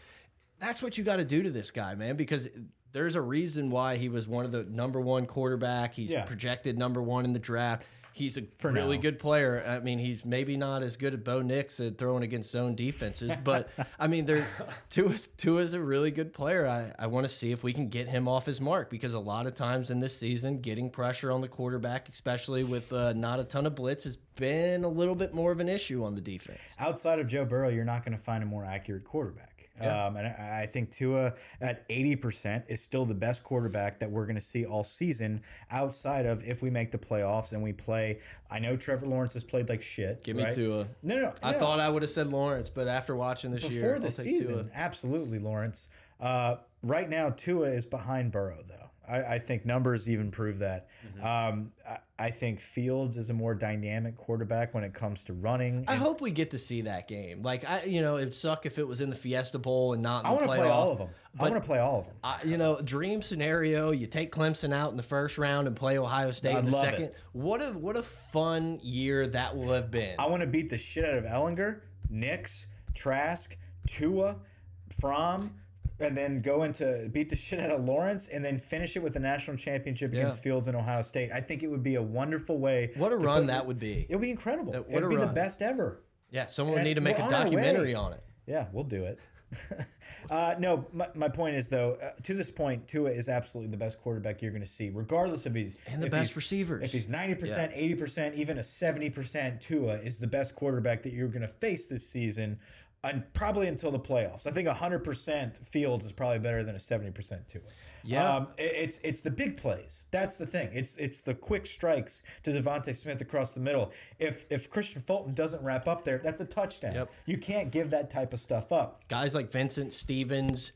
That's what you got to do to this guy, man, because there's a reason why he was one of the number one quarterback. He's Yeah. projected number one in the draft. He's a For really now. good player. I mean, he's maybe not as good as Bo Nix at throwing against zone defenses, but I mean, there Tua's Tua's a really good player. I, I want to see if we can get him off his mark because a lot of times in this season, getting pressure on the quarterback, especially with uh, not a ton of blitz, has been a little bit more of an issue on the defense. Outside of Joe Burrow, you're not going to find a more accurate quarterback. Um, and I I think Tua at 80% is still the best quarterback that we're going to see all season outside of if we make the playoffs and we play. I know Trevor Lawrence has played like shit. Give me right? Tua. No, no, I no. thought I would have said Lawrence, but after watching this year, before the season, Tua. absolutely, Lawrence. Uh, right now, Tua is behind Burrow, though. I, I think numbers even prove that. Mm-hmm. Um, I, I think Fields is a more dynamic quarterback when it comes to running. I hope we get to see that game. Like I, you know, it'd suck if it was in the Fiesta Bowl and not. In I want to play all of them. I want to play all of them. I, you know, dream scenario: you take Clemson out in the first round and play Ohio State I'd in the second. it. What a what a fun year that will have been. I want to beat the shit out of Ehlinger, Nix, Trask, Tua, Fromm, and then go into beat the shit out of Lawrence, and then finish it with a national championship against Yeah. Fields and Ohio State. I think it would be a wonderful way. what a run put- that would be. It would be incredible. Uh, It'd a be the best ever. Yeah, someone would need to make a documentary on it. Yeah, we'll do it. uh, no, my, my point is though, uh, to this point, Tua is absolutely the best quarterback you're going to see, regardless of he's And the best he's- receivers. If he's ninety percent, eighty percent, even a seventy percent, Tua is the best quarterback that you're going to face this season, and probably until the playoffs. I think hundred percent Fields is probably better than a seventy percent Tua. Yeah. um, it- it's it's the big plays. That's the thing. It's it's the quick strikes to DeVonta Smith across the middle. If if Kristian Fulton doesn't wrap up there, that's a touchdown. Yep. You can't give that type of stuff up. Guys like Vincent Stevens,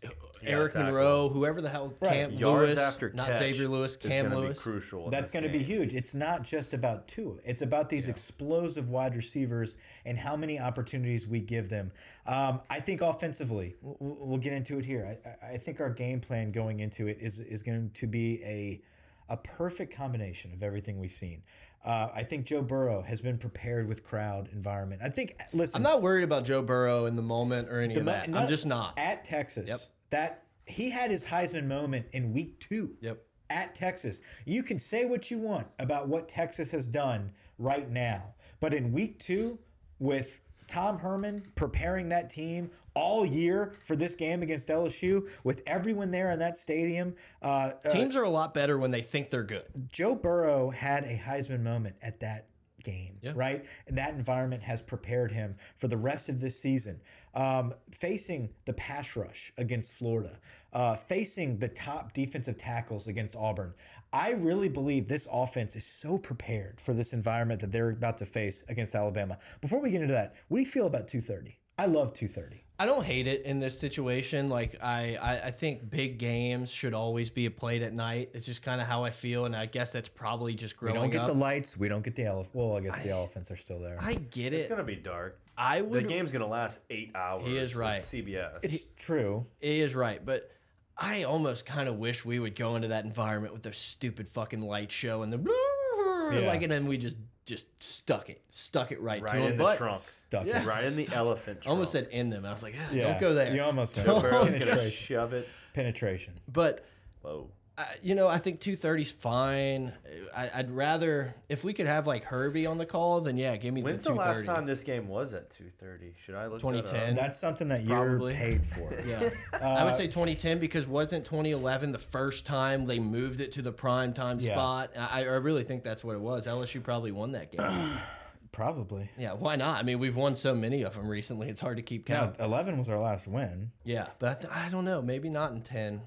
Eric exactly. Monroe, whoever the hell, Right. Cam Yards Lewis, after not catch Xavier Lewis, is Cam gonna Lewis. Be crucial. That's going to be huge. It's not just about Tua. It's about these explosive wide receivers and how many opportunities we give them. Um, I think offensively, we'll, we'll get into it here. I, I- I think our game plan going into it is is going to be a a perfect combination of everything we've seen. Uh, I think Joe Burrow has been prepared with crowd environment. I think. Listen, I'm not worried about Joe Burrow in the moment or any of mo- that. I'm just not. at Texas. Yep. That he had his Heisman moment in week two. Yep. At Texas, you can say what you want about what Texas has done right now, but in week two, with Tom Herman preparing that team all year for this game against LSU, with everyone there in that stadium, uh, uh, Teams are a lot better when they think they're good. Joe Burrow had a Heisman moment at that game, Yeah. right? And that environment has prepared him for the rest of this season. Um, facing the pass rush against Florida, uh, facing the top defensive tackles against Auburn. I really believe this offense is so prepared for this environment that they're about to face against Alabama. Before we get into that, what do you feel about 230? I love 230. I don't hate it in this situation. Like I, I, I think big games should always be played at night. It's just kind of how I feel, and I guess that's probably just growing. We don't get up. the lights. We don't get the elephant. Well, I guess the elephants are still there. I get it. It's gonna be dark. I would. The game's gonna last eight hours. He is right. CBS. it's true. He is right, but I almost kind of wish we would go into that environment with their stupid fucking light show and the Yeah. like, and then we just just stuck it, stuck it right, right to him. in the but trunk. Stuck Yeah. it. Right in the elephant. I almost said in them. I was like, ah, Yeah, don't go there. You almost Joe went Burrow's gonna penetration. shove it. penetration. But Whoa. Uh, you know, I think 230's fine. I, I'd rather if we could have like Herbie on the call, then yeah, give me When's the the last time this game was at two thirty? Should I look? 2010. That's something that you're Probably. paid for. Yeah, I would say 2010 because wasn't 2011 the first time they moved it to the prime time Yeah. spot? I, I really think that's what it was. LSU probably won that game. Probably. yeah, why not? I mean, we've won so many of them recently; it's hard to keep No, count. 11 was our last win. Yeah, but I, th I don't know. Maybe not in 10.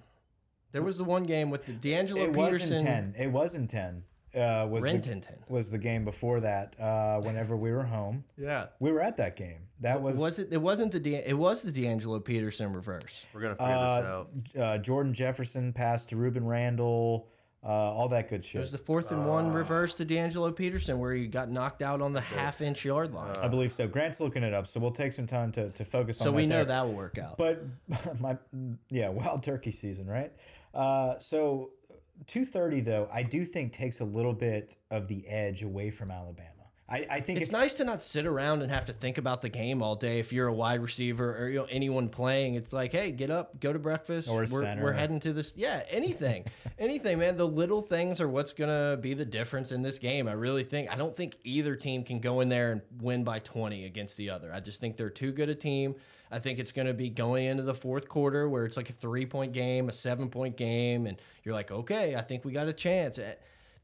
There was the one game with the D'Angelo It Peterson. Was in ten. It was in ten. Uh, was the, Renton. was the game before that? Uh, whenever we were home, Yeah. we were at that game. That was Was it? It wasn't the. De, it was the D'Angelo Peterson reverse. We're gonna figure this uh, out. uh, Jordan Jefferson passed to Rueben Randle. Uh, all that good shit. It was the fourth and one reverse to D'Angelo Peterson where he got knocked out on the half inch yard line. I believe so. Grant's looking it up, so we'll take some time to, to focus on so that. we know there. that will work out. But my yeah, wild turkey season, right? Uh, so two thirty though, I do think takes a little bit of the edge away from Alabama. I, I think it's if, nice to not sit around and have to think about the game all day. If you're a wide receiver or you know anyone playing, it's like, hey, get up, go to breakfast. Or we're, center. we're heading to this. Yeah, anything, anything, man. The little things are what's gonna be the difference in this game. I really think. I don't think either team can go in there and win by 20 against the other. I just think they're too good a team. I think it's going to be going into the fourth quarter where it's like a three point game, a seven point game, and you're like, okay, I think we got a chance. Eh,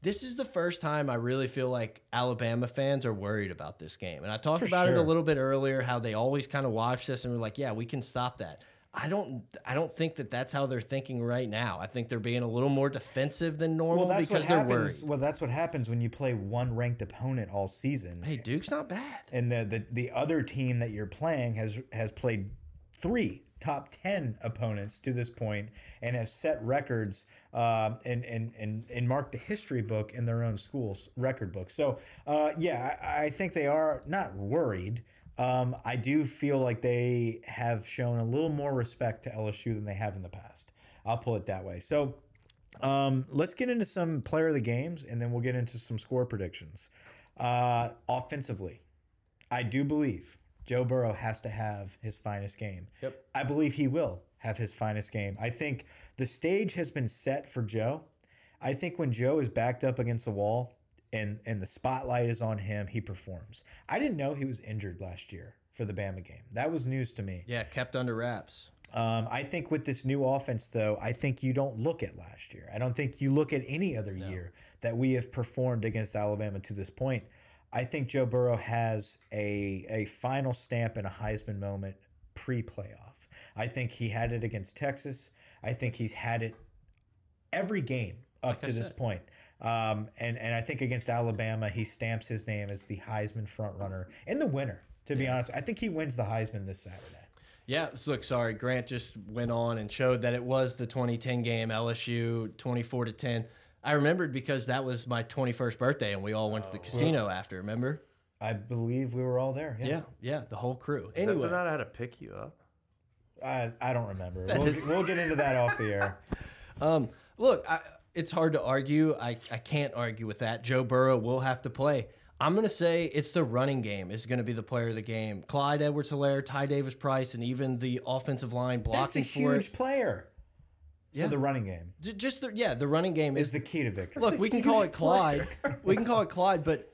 This is the first time I really feel like Alabama fans are worried about this game. And I talked For about it a little bit earlier how they always kind of watch this and we're like, yeah, we can stop that. I don't I don't think that that's how they're thinking right now. I think they're being a little more defensive than normal well, that's what because they're happens. worried. Well, that's what happens when you play one ranked opponent all season. Hey, Duke's not bad. and the, the the other team that you're playing has has played three top 10 opponents to this point and have set records um, and, and, and, and marked the history book in their own schools record book so uh, yeah I, I think they are not worried um, I do feel like they have shown a little more respect to LSU than they have in the past I'll pull it that way so um, let's get into some player of the games and then we'll get into some score predictions uh, offensively I do believe Joe Burrow has to have his finest game. Yep. I believe he will have his finest game. I think the stage has been set for Joe. I think when Joe is backed up against the wall and and the spotlight is on him, he performs. I didn't know he was injured last year for the Bama game. That was news to me. Yeah, kept under wraps. Um, I think with this new offense, though, I think you don't look at last year. I don't think you look at any other year that we have performed against Alabama to this point. I think Joe Burrow has a a final stamp and a Heisman moment pre-playoff. I think he had it against Texas. I think he's had it every game up Like to this point. Um, and and I think against Alabama, he stamps his name as the Heisman frontrunner and the winner. To be honest, I think he wins the Heisman this Saturday. Yeah, so look, sorry, Grant just went on and showed that it was the 2010 game, LSU 24 to 10. I remembered because that was my 21st birthday and we all went to the casino after, remember? I believe we were all there. Yeah. Yeah, yeah, the whole crew. Is that Anyway, the night I had to pick you up? I, I don't remember. We'll, we'll get into that off the air. Um, look, I, it's hard to argue. I, I can't argue with that. Joe Burrow will have to play. I'm going to say it's the running game is going to be the player of the game. Clyde Edwards Helaire, Ty Davis Price, and even the offensive line blocking That's a huge it. player. So Yeah. the running game Just the, yeah, the running game is is the key to victory. Look, we can call it Clyde. We can call it Clyde, but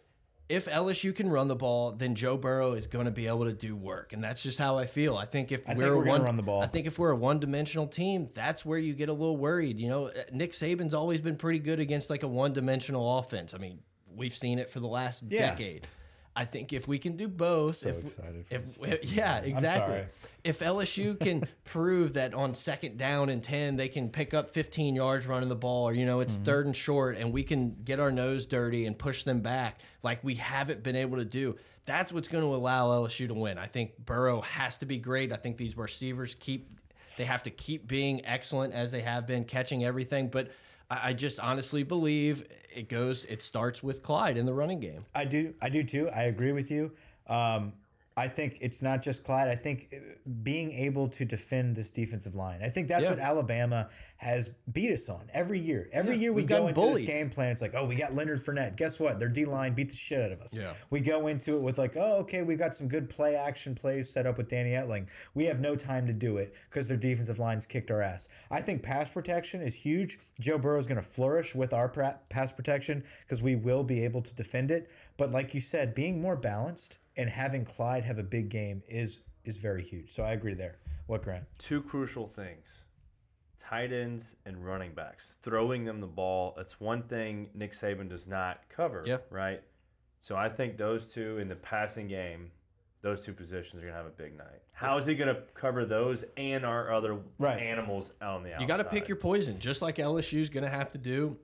if LSU can run the ball, then Joe Burrow is going to be able to do work, and that's just how I feel. I think if I we're, we're a one, run the ball. I think if we're a one-dimensional team, that's where you get a little worried. You know, uh, Nick Saban's always been pretty good against like a one-dimensional offense. I mean, we've seen it for the last Yeah. decade. I think if we can do both, So if, excited for if, this yeah, exactly. If LSU can prove that on second down and 10, they can pick up 15 yards running the ball, or, you know, it's Mm-hmm. third and short, and we can get our nose dirty and push them back like we haven't been able to do, that's what's going to allow LSU to win. I think Burrow has to be great. I think these receivers keep, they have to keep being excellent as they have been, catching everything. But I, I just honestly believe it goes, it starts with Clyde in the running game. I do. I do too. I agree with you. Um, I think it's not just Clyde. I think uh, being able to defend this defensive line. I think that's Yeah. what Alabama has beat us on every year. Every Yeah, year we go into bullied. this game plan. It's like, oh, we got Leonard Fournette. Guess what? Their D line beat the shit out of us. Yeah. We go into it with like, oh, okay, we got some good play action plays set up with Danny Etling. We have no time to do it because their defensive line's kicked our ass. I think pass protection is huge. Joe Burrow is going to flourish with our pass protection because we will be able to defend it. But like you said, being more balanced and having Clyde have a big game is is very huge. So I agree there. What Grant? Two crucial things tight ends and running backs. Throwing them the ball, that's one thing Nick Saban does not cover. Yeah. Right? So I think those two in the passing game those two positions are gonna have a big night. How is he gonna cover those and our other Right. animals out on the outside? You got to pick your poison, just like LSU's going to have to do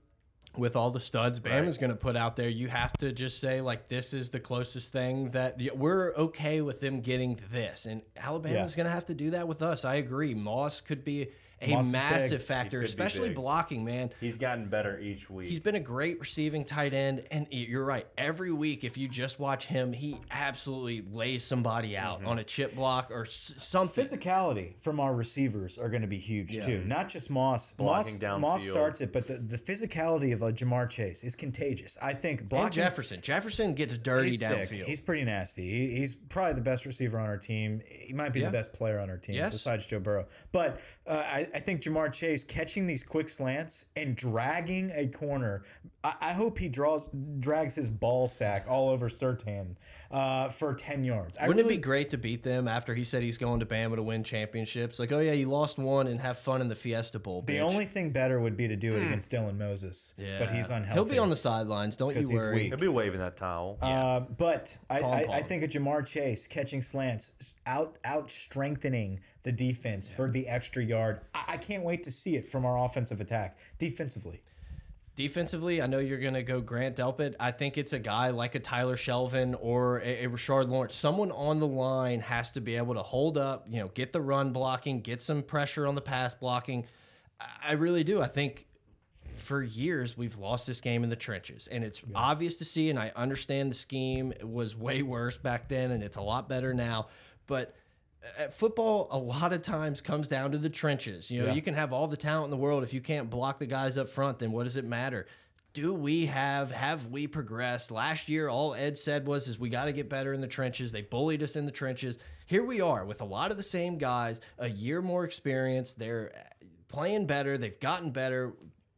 with all the studs Bama's going to put out there. You have to just say like, this is the closest thing that the, we're okay with them getting this, and Alabama's Yeah. going to have to do that with us. I agree. Moss could be a Moss is massive big. factor, He could be especially big. blocking. Man, He's gotten better each week. He's been a great receiving tight end, and you're right. Every week, if you just watch him, he absolutely lays somebody out Mm-hmm. on a chip block or s- something. physicality from our receivers are going to be huge Yeah. too. Not just Moss. Blocking Moss, Moss starts it, but the, the physicality of a Jamar Chase is contagious. I think And blocking. Jefferson. Jefferson gets dirty He's sick. downfield. He's pretty nasty. He, he's probably the best receiver on our team. He might be Yeah. the best player on our team Yes. besides Joe Burrow. But uh, I, I think Jamar Chase catching these quick slants and dragging a corner. I, I hope he draws drags his ball sack all over Surtain uh, for ten yards. I Wouldn't really, it be great to beat them after he said he's going to Bama to win championships? Like, oh yeah, you lost one and have fun in the Fiesta Bowl. The bitch. only thing better would be to do it against Dylan Moses. yeah. But he's unhealthy. He'll be on the sidelines. Don't you 'Cause he's worry. weak. He'll be waving that towel. Uh, but I, I, I think of Jamar Chase catching slants, out out strengthening the defense for the extra yard. I, I can't wait to see it from our offensive attack. Defensively, Defensively, I know you're going to go Grant Delpit. I think it's a guy like a Tyler Shelvin or a, a Rashard Lawrence. Someone on the line has to be able to hold up, you know, get the run blocking, get some pressure on the pass blocking. I- I really do. I think for years we've lost this game in the trenches, and it's obvious to see. And I understand the scheme was way worse back then, and it's a lot better now. But football, a lot of times comes down to the trenches. You know, Yeah. you can have all the talent in the world if you can't block the guys up front. Then what does it matter? Do we have have we progressed? Last year, all Ed said was is we got to get better in the trenches. They bullied us in the trenches. Here we are with a lot of the same guys, a year more experience. They're uh, playing better. They've gotten better.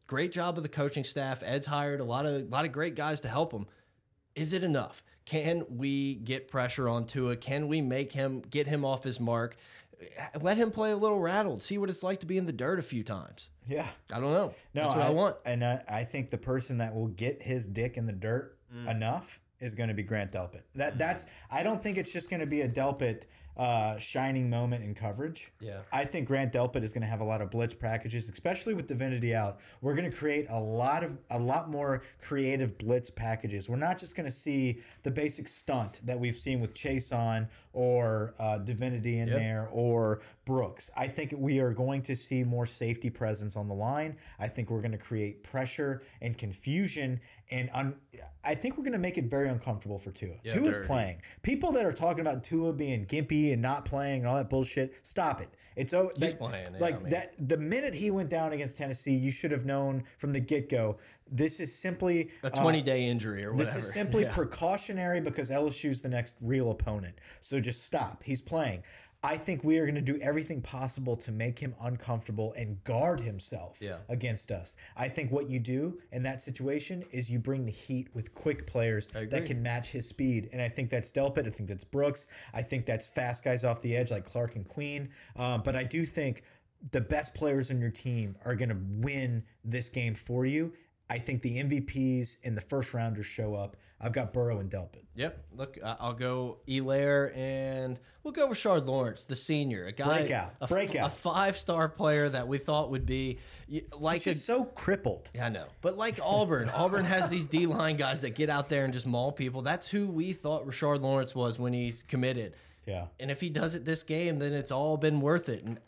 Great job of the coaching staff. Ed's hired a lot of a lot of great guys to help them. Is it enough? Can we get pressure on Tua? Can we make him get him off his mark? Let him play a little rattled. See what it's like to be in the dirt a few times. yeah. I don't know. No, That's what I, want. And I, I think the person that will get his dick in the dirt Mm. enough is going to be Grant Delpit. That that's. I don't think it's just going to be a Delpit uh, shining moment in coverage. Yeah. I think Grant Delpit is going to have a lot of blitz packages, especially with Divinity out. We're going to create a lot of a lot more creative blitz packages. We're not just going to see the basic stunt that we've seen with Chaisson or uh, Divinity in Yep. there or Brooks. I think we are going to see more safety presence on the line. I think we're going to create pressure and confusion, and un- I think we're going to make it very uncomfortable for Tua. Yeah, Tua's dirty. playing. People that are talking about Tua being gimpy and not playing and all that bullshit, stop it. It's oh, He's that- playing, yeah, like I mean. that. The minute he went down against Tennessee, you should have known from the get go. This is simply A uh, 20 day injury or whatever. this is simply Yeah. precautionary because LSU's the next real opponent. So just stop. He's playing. I think we are going to do everything possible to make him uncomfortable and guard himself Yeah. against us. I think what you do in that situation is you bring the heat with quick players that can match his speed. And I think that's Delpit. I think that's Brooks. I think that's fast guys off the edge like Clark and Queen. Um, but I do think the best players on your team are going to win this game for you. I think the MVPs and the first rounders show up. I've got Burrow and Delpit. Yep. Look, I'll go Helaire and we'll go with Shard Lawrence, the senior, a guy, Breakout. a, Breakout. a five-star player that we thought would be like He's a. so crippled. Yeah, I know, but like Auburn, Auburn has these D line guys that get out there and just maul people. That's who we thought Rashard Lawrence was when he's committed. Yeah. And if he does it this game, then it's all been worth it. And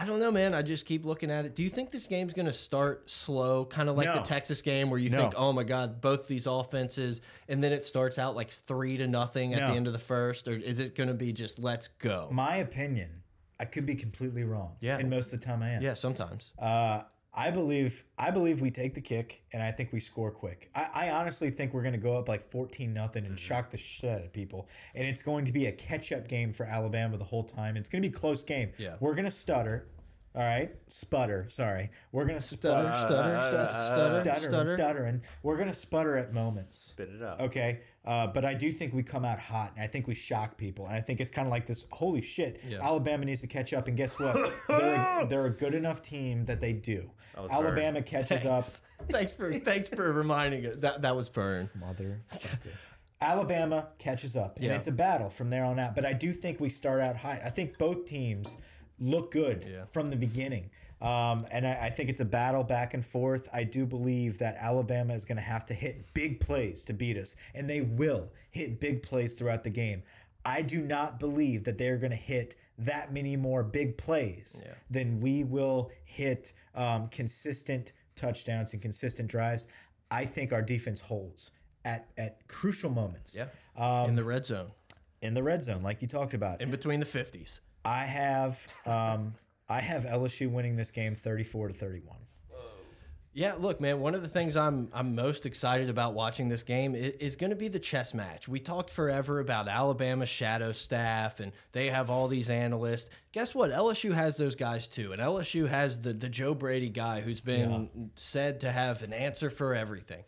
I don't know, man. I just keep looking at it. Do you think this game's going to start slow, kind of like the Texas game, where you No. think, oh my God, both these offenses, and then it starts out like three to nothing at No. the end of the first? Or is it going to be just let's go? My opinion, I could be completely wrong. Yeah. And most of the time I am. Yeah, sometimes. Uh, I believe I believe we take the kick and I think we score quick. I, I honestly think we're going to go up like 14 nothing and mm-hmm. shock the shit out of people. And it's going to be a catch up game for Alabama the whole time. It's going to be a close game. Yeah. We're going to stutter. All right, sputter. Sorry, we're gonna Stutter, sputter, stutter, stutter, stutter, stuttering, stutter. stuttering. We're gonna sputter at moments. Spit it out. Okay, uh, but I do think we come out hot, and I think we shock people, and I think it's kind of like this. Holy shit! Yeah. Alabama needs to catch up, and guess what? they're they're a good enough team that they do. That Alabama Vern. catches up. thanks for thanks for reminding it. That that was Fern. mother. Alabama catches up, and Yeah. it's a battle from there on out. But I do think we start out high. I think both teams look good Yeah. from the beginning. Um, and I, I think it's a battle back and forth. I do believe that Alabama is going to have to hit big plays to beat us, and they will hit big plays throughout the game. I do not believe that they're going to hit that many more big plays Yeah. than we will hit um, consistent touchdowns and consistent drives. I think our defense holds at at crucial moments. Yeah. Um, in the red zone, in the red zone, like you talked about. in between the 50s. I have um, I have LSU winning this game 34 to 31. Yeah, look, man. One of the things I'm I'm most excited about watching this game is, is going to be the chess match. We talked forever about Alabama's shadow staff, and they have all these analysts. Guess what? LSU has those guys too, and LSU has the the Joe Brady guy who's been said to have an answer for everything.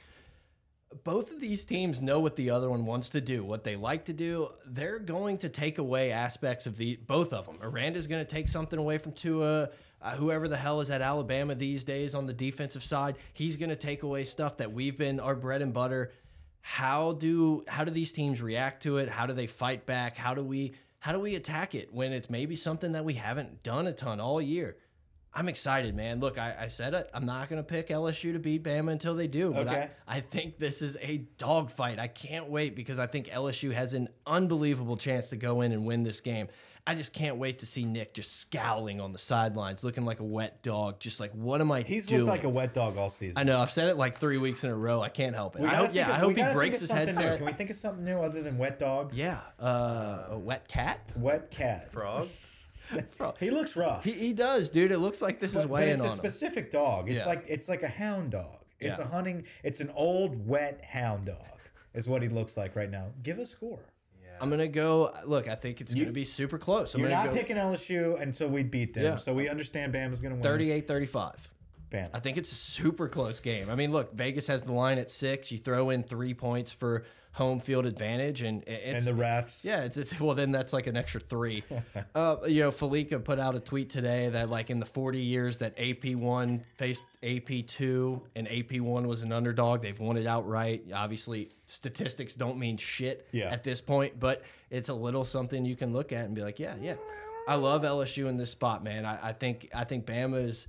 Both of these teams know what the other one wants to do, what they like to do. They're going to take away aspects of the both of them. Aranda's going to take something away from Tua. Uh, whoever the hell is at Alabama these days on the defensive side, he's going to take away stuff that we've been our bread and butter. How do how do these teams react to it? How do they fight back? How do we how do we attack it when it's maybe something that we haven't done a ton all year? I'm excited, man. Look, I, I said it. I'm not going to pick LSU to beat Bama until they do, but Okay. I, I think this is a dogfight. I can't wait because I think LSU has an unbelievable chance to go in and win this game. I just can't wait to see Nick just scowling on the sidelines, looking like a wet dog. Just like, what am I He's doing? looked like a wet dog all season. I know. I've said it like three weeks in a row. I can't help it. We I gotta hope, think yeah, of- I hope he gotta breaks his of something new. Can we think of something new other than wet dog? Yeah, uh, a wet cat. Wet cat. Frog. He looks rough. He, he does, dude. It looks like this is but, but weighing it's a on him. specific dog. It's Yeah. like it's like a hound dog. It's Yeah. a hunting. It's an old wet hound dog. Is what he looks like right now. Give a score. I'm gonna go. Look, I think it's You- gonna be super close. I'm You're not go picking LSU until we beat them. Yeah. So we understand Bama's going to win. 38 35. Bam. I think it's a super close game. I mean, look, Vegas has the line at six. You throw in three points for home field advantage, and it's and the refs. yeah, it's, it's well then that's like an extra three. uh, you know, Felica put out a tweet today that like in the 40 years that AP one faced AP two and AP one was an underdog, they've won it outright. Obviously, statistics don't mean shit Yeah. at this point, but it's a little something you can look at and be like, yeah, yeah. I love LSU in this spot, man. I, I think I think Bama Bama's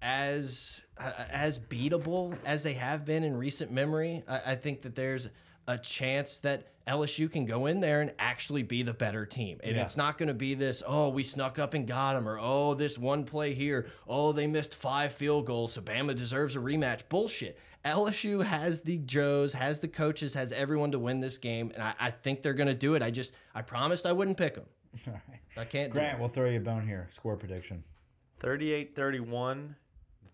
as uh, as beatable as they have been in recent memory. I, I think that there's a chance that LSU can go in there and actually be the better team. And Yeah. it's not going to be this, oh, we snuck up and got them, or oh, this one play here, oh, they missed five field goals, so Bama deserves a rematch. Bullshit. LSU has the Joes, has the coaches, has everyone to win this game, and I, I think they're going to do it. I just, I promised I wouldn't pick them. All right. I can't. Grant, we'll throw you a bone here. Score prediction. 38 31.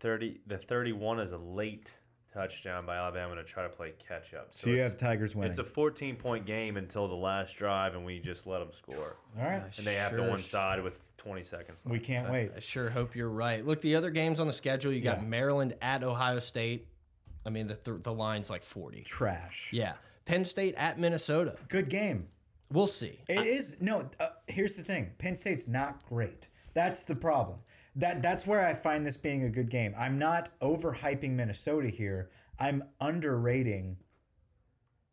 30, the 31 is a late touchdown by Alabama to try to play catch up. So, you have Tigers winning. It's a 14 point game until the last drive, and we just let them score. All right. And they have to one side with 20 seconds left. We can't wait. I sure hope you're right. Look, the other games on the schedule, you got Yeah. Maryland at Ohio State. I mean, the th the line's like 40. Trash. Yeah. Penn State at Minnesota. Good game. We'll see. It is no. Uh, here's the thing: Penn State's not great. That's the problem. That that's where I find this being a good game. I'm not overhyping Minnesota here. I'm underrating.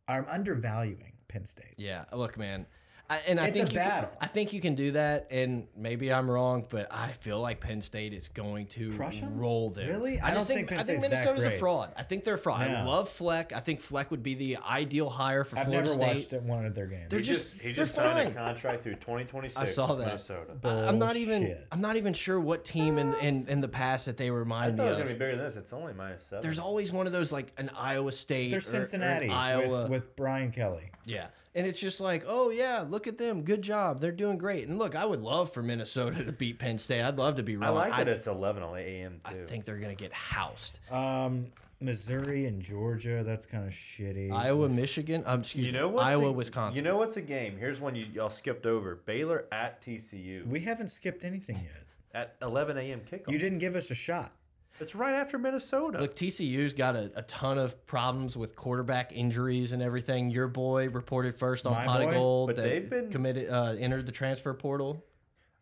I'm undervaluing Penn State. Yeah. Look, man. I, and I It's a think you can- I think you can do that, and maybe I'm wrong, but I feel like Penn State is going to Crush 'em? roll there. Really? I I, don't think Penn I think State's that Minnesota's a fraud. I think they're a fraud. I love Fleck. I think Fleck would be the ideal hire for I've Florida never State. watched one of their games. They're He just- just, he they're just signed fine. a contract through 2026 I saw that. Minnesota. I- I'm not even. I'm not even sure what team in in, in the past that they I remind thought me it was going to be bigger than this. It's only minus seven. There's always one of those like an Iowa State. They're or- or Cincinnati Iowa. with, with Brian Kelly. yeah, and it's just like, oh yeah, look at them, good job, they're doing great. And look, I would love for Minnesota to beat Penn State. I'd love to be wrong. I like that it's 11 on a.m. I think they're gonna get housed. Um, Missouri and Georgia. That's kind of shitty. Iowa, Michigan. Um, excuse you know me, what? Iowa, Wisconsin. You know what's a game? Here's one you y'all skipped over. Baylor at TCU We haven't skipped anything yet. at 11 a.m. kickoff. You didn't give us a shot. It's right after Minnesota. Look, TCU's got a, a ton of problems with quarterback injuries and everything. Your boy reported first on My Pot of? Gold But that they've been- committed uh, entered the transfer portal.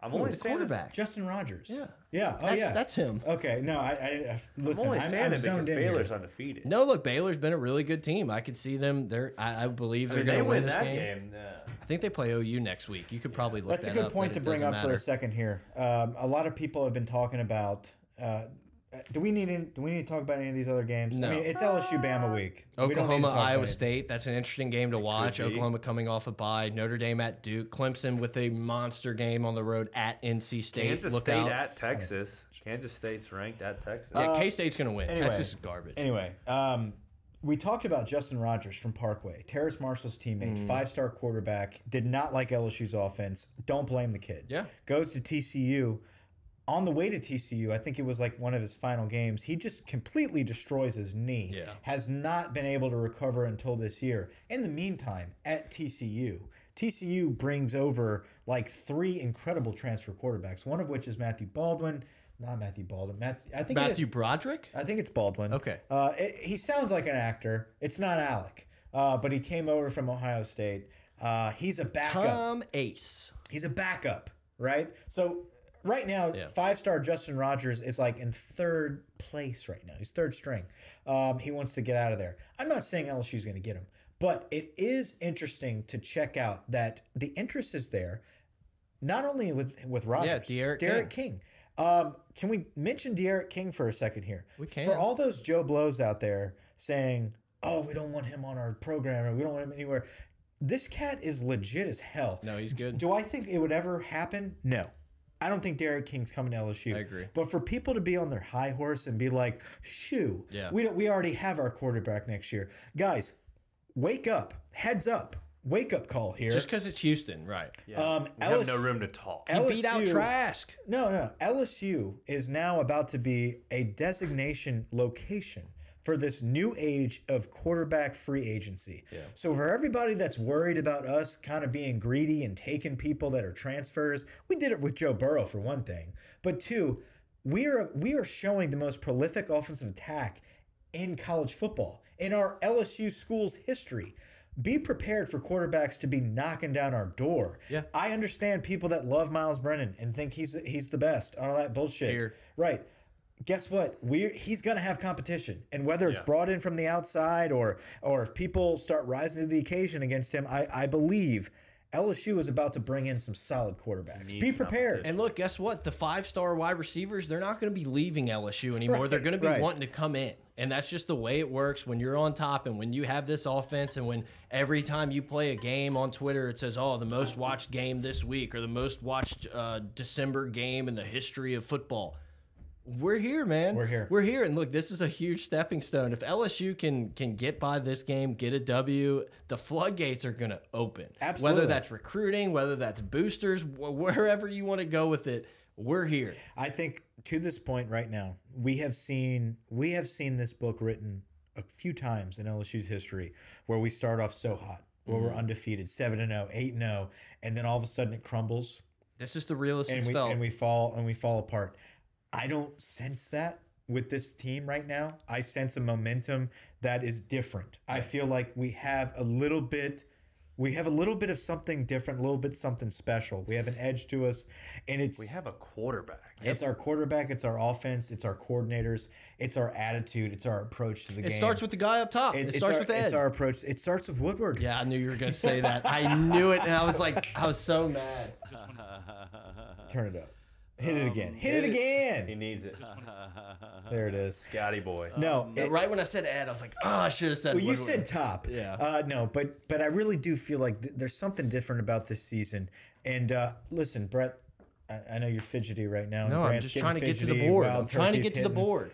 I'm only the saying this- quarterback. Justin Rogers. Yeah. Yeah. Oh That's- yeah. that's him. Okay. No, I, I, I I'm listen. only I'm, saying I'm it because zoned in here. Baylor's undefeated. No, look, Baylor's been a really good team. I could see them. They're. I, I believe they're mean, going they to win win this that game. game. yeah. I think they play OU next week. You could probably look. That's a good up, point to bring up doesn't for a second here. Um, a lot of people have been talking about. Uh, do we need any, do we need to talk about any of these other games? No. I mean, it's LSU Bama week. We don't need to Oklahoma, talk about Iowa. State. That's an interesting game to watch. Oklahoma coming off a bye. Notre Dame at Duke. Clemson with a monster game on the road at NC State. Kansas Look State out. at Texas. Kansas State's ranked at Texas. yeah, K State's going to win. Uh, anyway. Texas is garbage. Anyway, um, we talked about Justin Rogers from Parkway, Terrace Marshall's teammate, Mm. five star quarterback, did not like LSU's offense. Don't blame the kid. Yeah. Goes to TCU. On the way to TCU, I think it was like one of his final games. He just completely destroys his knee. Yeah. Has not been able to recover until this year. In the meantime, at TCU, TCU brings over like three incredible transfer quarterbacks, one of which is Matthew Baldwin. Not Matthew Baldwin. Matthew, I think it is- Matthew Broderick. I think it's Baldwin. Okay. Uh, it, he sounds like an actor. It's not Alec, uh, but he came over from Ohio State. Uh, he's a backup. Tom Ace. He's a backup, right? So right now, Yeah. five-star Justin Rogers is like in third place right now. He's third string. Um, he wants to get out of there. I'm not saying LSU's going to get him, but it is interesting to check out that the interest is there, not only with with Rogers, De'Aaron D'Eriq King. Um, can we mention D'Eriq King for a second here? We can. For all those Joe Blows out there saying, "Oh, we don't want him on our program, or we don't want him anywhere," this cat is legit as hell. No, he's good. Do I think it would ever happen? No. I don't think D'Eriq King's coming to LSU. I agree. But for people to be on their high horse and be like, "Shoo, Yeah. we don't, we already have our quarterback next year," guys, wake up, heads up, wake up call here. Just because it's Houston, right? Yeah. Um, we have no room to talk. He beat out Trask. No, no. LSU is now about to be a designation location for this new age of quarterback free agency. Yeah. So for everybody that's worried about us kind of being greedy and taking people that are transfers, we did it with Joe Burrow for one thing, but two, we are we are showing the most prolific offensive attack in college football in our LSU school's history. Be prepared for quarterbacks to be knocking down our door. Yeah. I understand people that love Myles Brennan and think he's he's the best. All that bullshit. Here. Right. Guess what? We he's gonna have competition, and whether it's Yeah. brought in from the outside or or if people start rising to the occasion against him, I I believe LSU is about to bring in some solid quarterbacks. Be prepared. And look, guess what? The five star wide receivers, they're not going to be leaving LSU anymore. they're going to be right. wanting to come in. And that's just the way it works when you're on top and when you have this offense and when every time you play a game on Twitter, it says, oh, the most watched game this week or the most watched uh, December game in the history of football. We're here, man. We're here. We're here, and look, this is a huge stepping stone. If LSU can can get by this game, get a W, the floodgates are going to open. Absolutely. Whether that's recruiting, whether that's boosters, wh- wherever you want to go with it, we're here. I think to this point right now, we have seen we have seen this book written a few times in LSU's history where we start off so hot, where Mm-hmm. we're undefeated, 7 and 0, 8 and 0, and then all of a sudden it crumbles This is the realest and we felt. and we fall and we fall apart. I don't sense that with this team right now. I sense a momentum that is different. I feel like we have a little bit we have a little bit of something different, a little bit something special. We have an edge to us and it's We have a quarterback. it's our quarterback, it's our offense, it's our coordinators, it's our attitude, it's our approach to the it game. It starts with the guy up top. It, it's starts our, with Ed. It's our approach. It starts with Woodward. yeah, I knew you were going to say that. I knew it, and I was like, I was so mad. Turn it up. Hit it again. Hit it hit it. again. He needs it. There it is. Scotty boy. No, But it- right when I said Ed, I was like, oh, I should have said. well, you Woodward. said top. Yeah. Uh, no, but but I really do feel like th- there's something different about this season. And uh, listen, Brett, I, I know you're fidgety right now. and No, I'm Grant's just getting trying to get to the fidgety, board. Wild I'm trying to Turkey's get to the hitting. board.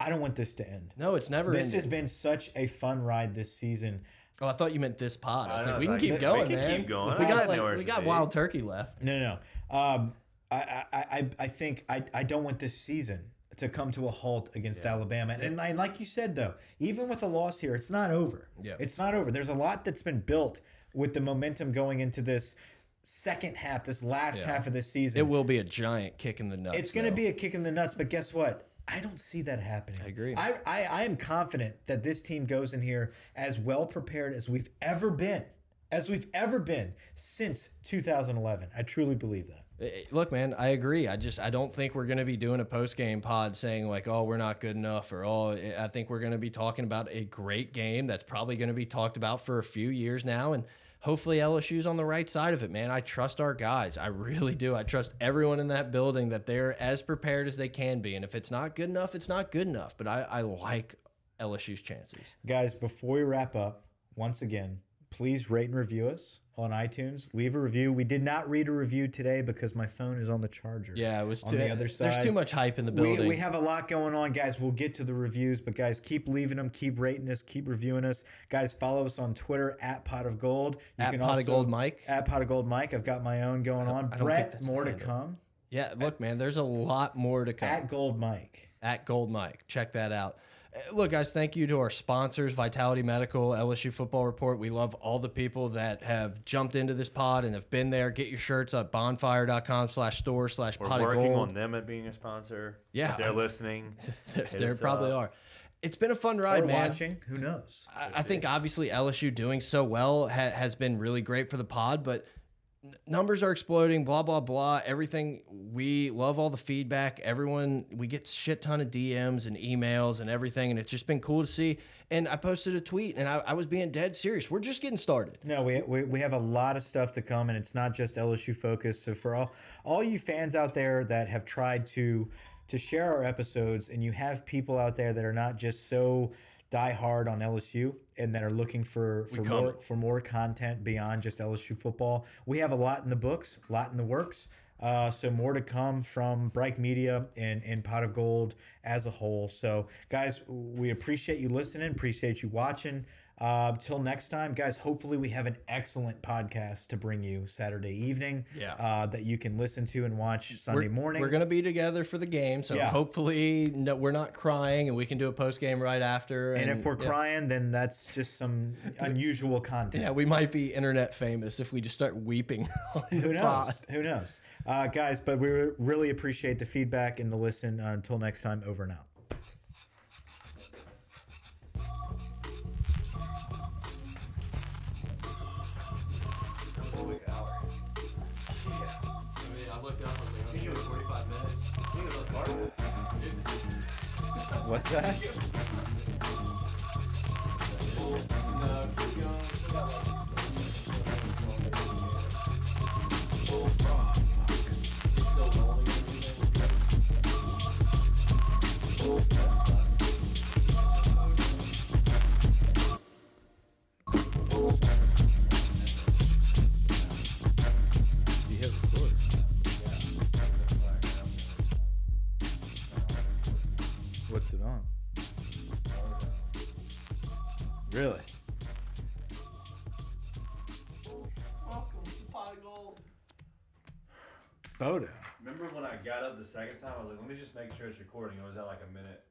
I don't want this to end. No, it's never This ended. has been such a fun ride this season. Oh, I thought you meant this pod. I was I like, know, we can it's keep like, going, we can man. keep going. We I got don't like, know where we it's got be. wild turkey left. No, no, no. Um, I, I, I, I think I, I don't want this season to come to a halt against Alabama. And, and like you said, though, even with a loss here, it's not over. Yeah. It's not over. There's a lot that's been built with the momentum going into this second half, this last Yeah. half of this season. It will be a giant kick in the nuts. It's going to be a kick in the nuts, but guess what? I don't see that happening. I agree. I, I, I am confident that this team goes in here as well prepared as we've ever been. as we've ever been since 2011. I truly believe that. Eh, Look, man, I agree. I just I don't think we're going to be doing a post game pod saying like, "Oh, we're not good enough," or "Oh, I think we're going to be talking about a great game that's probably going to be talked about for a few years now." And hopefully LSU's on the right side of it, man. I trust our guys. I really do. I trust everyone in that building that they're as prepared as they can be. And if it's not good enough, it's not good enough. But I, I like LSU's chances. Guys, before we wrap up, once again, please rate and review us on iTunes. Leave a review. We did not read a review today because my phone is on the charger. Yeah, it was on too, the other side. There's too much hype in the We, building. we have a lot going on, guys. We'll get to the reviews, but guys, keep leaving them, keep rating us, keep reviewing us. Guys, follow us on Twitter at Pot of Gold. You At Pot of Gold Mike. At Pot of Gold Mike. I've got my own going on. I don't think Brett, more to come. yeah, look, man, there's a lot more to come. At Gold Mike. at Gold Mike. Check that out. Uh, Look, guys, thank you to our sponsors, Vitality Medical, LSU Football Report. We love all the people that have jumped into this pod and have been there. Get your shirts at bonfire.com slash store slash We're pot of working gold. on them at being a sponsor. Yeah, If they're I'm- listening. there hit there us probably up. are. It's been a fun ride, or man. watching. Who knows? I, I think obviously LSU doing so well ha has been really great for the pod, but n- numbers are exploding. Blah blah blah. Everything we love all the feedback. Everyone we get shit ton of DMs and emails and everything, and it's just been cool to see. And I posted a tweet, and I, I was being dead serious. We're just getting started. No, we, we we have a lot of stuff to come, and it's not just LSU focused. So for all all you fans out there that have tried to to share our episodes, and you have people out there that are not just so die hard on LSU and that are looking for for more for more content beyond just LSU football, we have a lot in the books, a lot in the works. Uh, so more to come from Bright Media and, and Pot of Gold as a whole. So guys, we appreciate you listening, appreciate you watching. Uh, till next time, guys. Hopefully, we have an excellent podcast to bring you Saturday evening. Yeah. Uh, that you can listen to and watch Sunday we're, morning. We're gonna be together for the game, so Yeah. hopefully no, we're not crying, and we can do a post game right after. and if we're yeah. crying, then that's just some unusual content. Yeah, we might be internet famous if we just start weeping. Who pod. knows? Who knows? Uh, guys, but we really appreciate the feedback and the listen. Uh, until next time, over and out. What's that? Time? I was like, let me just make sure it's recording. It was at like a minute